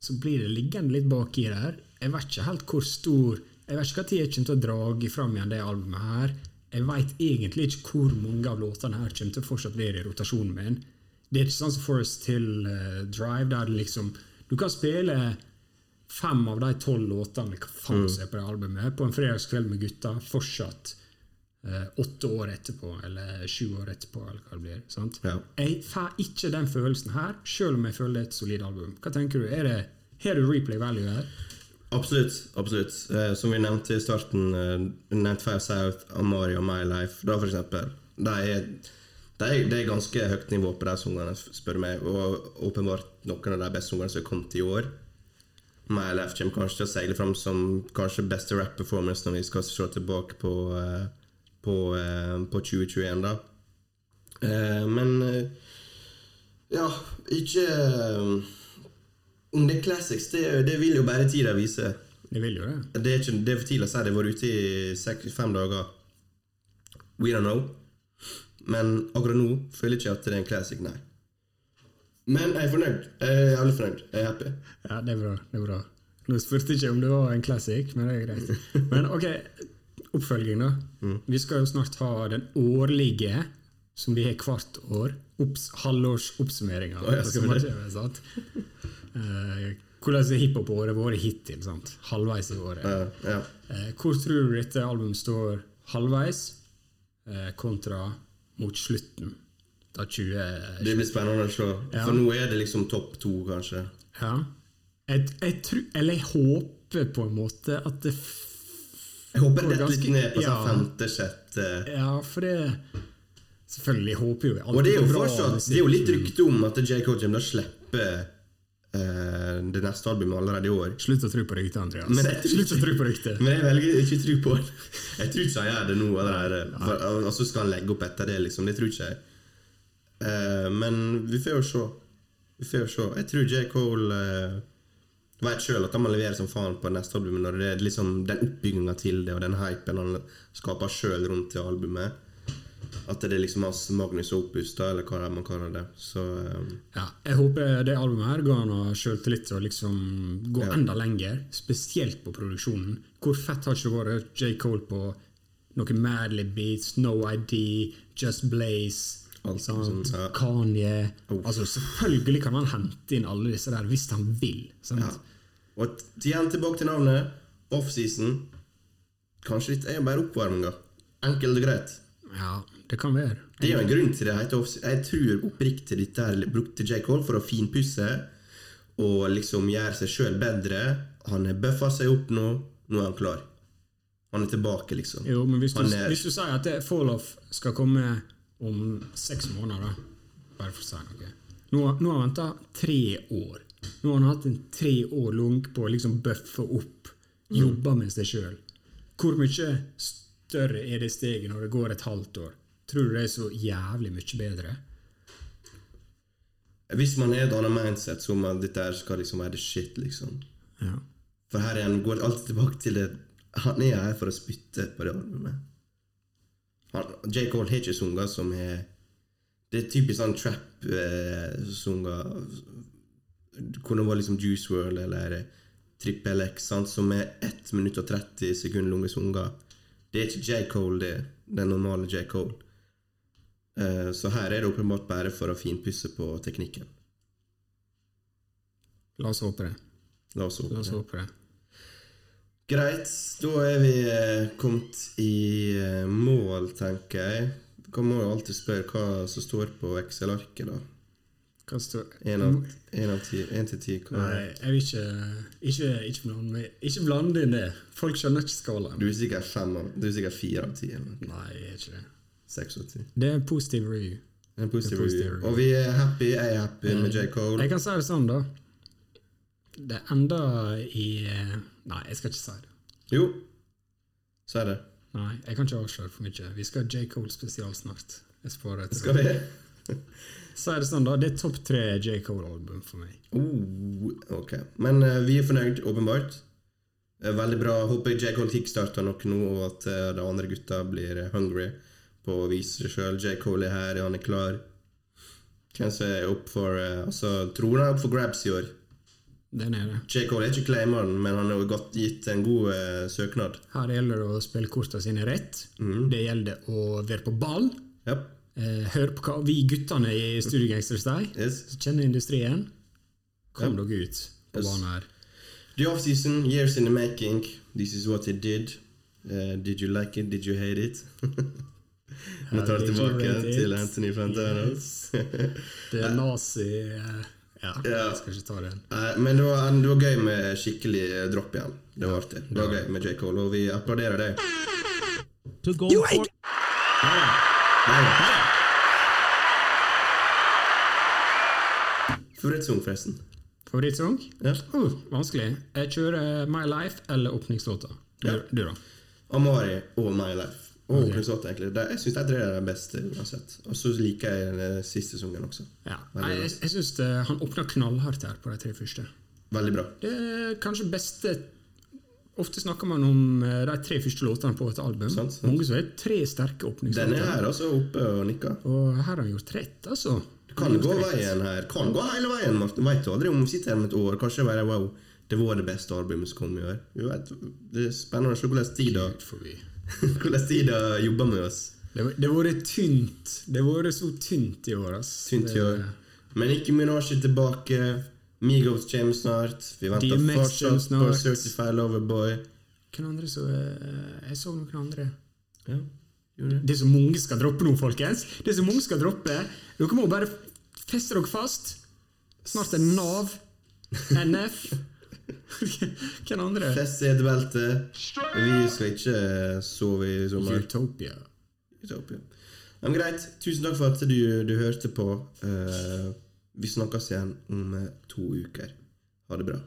så blir det liggende litt baki der. Jeg vet ikke helt hvor stor Jeg vet ikke når jeg kommer til å dra fram igjen det albumet her. Jeg veit egentlig ikke hvor mange av låtene her kommer til å fortsatt være i rotasjonen min. Det er ikke sånn som Forest Hill uh, Drive, der liksom Du kan spille fem av de tolv låtene hva faen mm. er på det albumet, på en fredagskveld med gutta, fortsatt uh, åtte år etterpå, eller sju år etterpå, eller hva det blir. sant? Ja. Jeg får ikke den følelsen her, selv om jeg føler det er et solid album. Hva tenker du? Er det, Har du replay value her? Absolutt. absolutt. Eh, som vi nevnte i starten, eh, nevnte Fire South, Amari og My Life, da for eksempel. De er, de det er ganske høyt nivå på de sangene, spør du meg. Og åpenbart noen av de beste sangene som har kommet i år. My Life kommer kanskje til å seile fram som kanskje beste rap performance når vi skal se tilbake på, eh, på, på 2021, da. Men ja, ikke Om det er classics, det, det vil jo bare tida vise. Det vil jo det. Det er, ikke, det er for tidlig å si. Det har vært ute i seks, fem dager. We don't know. Men akkurat nå føler jeg ikke at det er en classic, nei. Men jeg er fornøyd. Jeg er jævlig fornøyd. Jeg er happy. Ja, det er bra. det er bra. Nå spurte jeg ikke om det var en classic, men det er greit. Men ok, oppfølging, da. Mm. Vi skal jo snart ha den årlige, som vi har hvert år, opps, halvårsoppsummeringa. Oh, ja, Eh, hvordan har hiphop-året vært hittil? sant? Halvveis i året. Ja, ja. Eh, hvor tror du dette albumet står halvveis eh, kontra mot slutten? Da 20... Det blir spennende å se. Ja. For nå er det liksom topp to, kanskje. Ja. Jeg, jeg tror, eller jeg håper på en måte at det Jeg håper det detter litt ned på sånn femte, sjette Ja, for det Selvfølgelig håper jo jeg Og det er jo fortsatt Det er jo litt rykte om at J. Cole slipper eh, det neste albumet allerede i år. Slutt å tro på ryktet, Andreas. Men jeg Slutt å tro på ryktet. Men jeg velger ikke å tro på det. Jeg tror ikke han gjør det nå allerede. For, og så skal han legge opp etter det, liksom. Det tror ikke jeg. Eh, men vi får jo se. Vi får jo se. Jeg tror J. Cole uh, vet sjøl at han må levere som faen på neste album når det er liksom den oppbygginga til det og den hypen han skaper sjøl rundt det albumet. At det er liksom hans Magnus Opus, da, eller hva man kaller det. Så um. Ja, jeg håper det albumet her ga han sjøltillit til å liksom gå enda lenger, spesielt på produksjonen. Hvor fett har ikke vært J. Cole på noen Madly beats, No ID, Just Blaze, Alt sånn, sånt, ja. Kanye Altså Selvfølgelig kan han hente inn alle disse der hvis han vil. Ja. Og igjen tilbake til navnet. Offseason. Kanskje dette er bare oppvarminga. Enkelt og greit. Ja, det kan være. Det er en grunn til det. Jeg tror oppriktig dette er brukte J. Cole for å finpusse og liksom gjøre seg sjøl bedre. Han har bøffa seg opp nå. Nå er han klar. Han er tilbake, liksom. Jo, men hvis du, er- hvis du sier at Falloff skal komme om seks måneder, Bare for å si noe. Nå, nå har han venta tre år. Nå har han hatt en tre år lang på å liksom bøffe opp, jobbe med seg sjøl. Hvor mye større er det steget når det går et halvt år? Tror du det er så jævlig mye bedre? Hvis man er et annet mindset som at dette skal liksom være the shit, liksom. Ja. For her igjen går alltid tilbake til det Han er her for å spytte på det albumet. Han, J. Cole har ikke sanger som er Det er typisk sånn trap-sanger eh, Kunne vært liksom Juice World eller Trippel X, sant, som er 1 minutt og 30 sekunder lange sanger. Det er ikke J. Cole, det. Den normale J. Cole. Eh, så her er det åpenbart bare for å finpusse på teknikken. La oss håpe det. La oss håpe La oss håpe det. Greit, da er vi eh, kommet i eh, mål, tenker jeg. Du må jo alltid spørre hva som står på Excel-arket, da. Hva står Én av, en av ti, en til ti. Hva Nei, jeg vil ikke Ikke, ikke, blande, ikke blande inn det. Folk skjønner ikke skalaen. Du er sikkert fem av, du er sikkert fire av ti. Nei, jeg er ikke det. Seks av ti. Det er en positiv review. En positiv Det positiv review. review. Og vi er happy. Jeg er happy med J. Cole. Jeg kan si det sånn, da. Det enda i Nei, jeg skal ikke si det. Jo, si det. Nei, Jeg kan ikke avsløre for mye. Vi skal ha J. Cole spesial snart. Jeg spår til Skal vi? Si det sånn, da. Det er topp tre J. Cole-album for meg. Oh, ok. Men uh, vi er fornøyd, åpenbart. Eh, veldig bra. Håper J. Cole kickstarter nok nå, og at uh, de andre gutta blir eh, hungry på å vise seg sjøl. J. Cole er her, han er klar. Hvem som er opp for eh, Altså, tror han er opp for grabs i år. Den er det. Jay Coley er ikke claimeren, men han har jo godt gitt en god eh, søknad. Her gjelder det å spille kortene sine rett. Mm. Det gjelder å være på ball. Yep. Eh, hør på hva vi guttene i Studio Gangsters sier. Yes. Kjenner industrien. Kom yep. dere ut på Yes. banen her. The off-season, years in the making. This is what it did. Uh, did you like it? Did you hate it? Nå tar det tilbake til Anthony Fantanos. Det er nazi eh, Ja, Ja. jeg skal ikke ta den. Nei, men det var, det var gøy med skikkelig eh, dropp igjen. Det var artig. Det var gøy med J. Cole, og vi applauderer deg. To go You for ain't Nei, nei. Favorittsang, forresten. Favorittsang? Ja. Oh, vanskelig. Jeg kjører My Life eller åpningslåta. Du, Ja. du, da? Amari og My Life. Og Ok. Åpningslåt, egentlig. Det, jeg syns de tre er de beste uansett. Og så liker jeg den siste sangen også. Ja. Nei, jeg jeg syns han åpna knallhardt her på de tre første. Veldig bra. Det er kanskje beste Ofte snakker man om eh, de tre første låtene på et album. Sant, sant. Mange som har tre sterke Den er her altså oppe og nikker. Og her har han gjort rett, altså. Det Kan gå veien her. Kan gå hele veien, Martin. Veit du aldri om vi sitter her om et år. Kanskje bare wow, det var det beste albumet som kom i år. Vi vet, det er spennende å se hvordan Tida Forbi. har Tida jobba med oss. Det har vært tynt. Det har vært så tynt i år. ass. Tynt i år. Men ikke Minaj er tilbake. Migos kommer snart. Vi venter fortsatt på. Certified Loverboy. Hvem andre så eh, Jeg så noen andre. Ja. Det er så mange skal droppe nå, folkens. Det er så mange skal droppe. Dere må bare feste dere fast. Snart er Nav. NF. Hvem andre? Fest setebelte. Vi skal ikke sove i sommer. Utopia. Utopia. Men greit. Tusen takk for at du, du hørte på. Uh, vi snakkes igjen om eh, to uker. Ha det bra.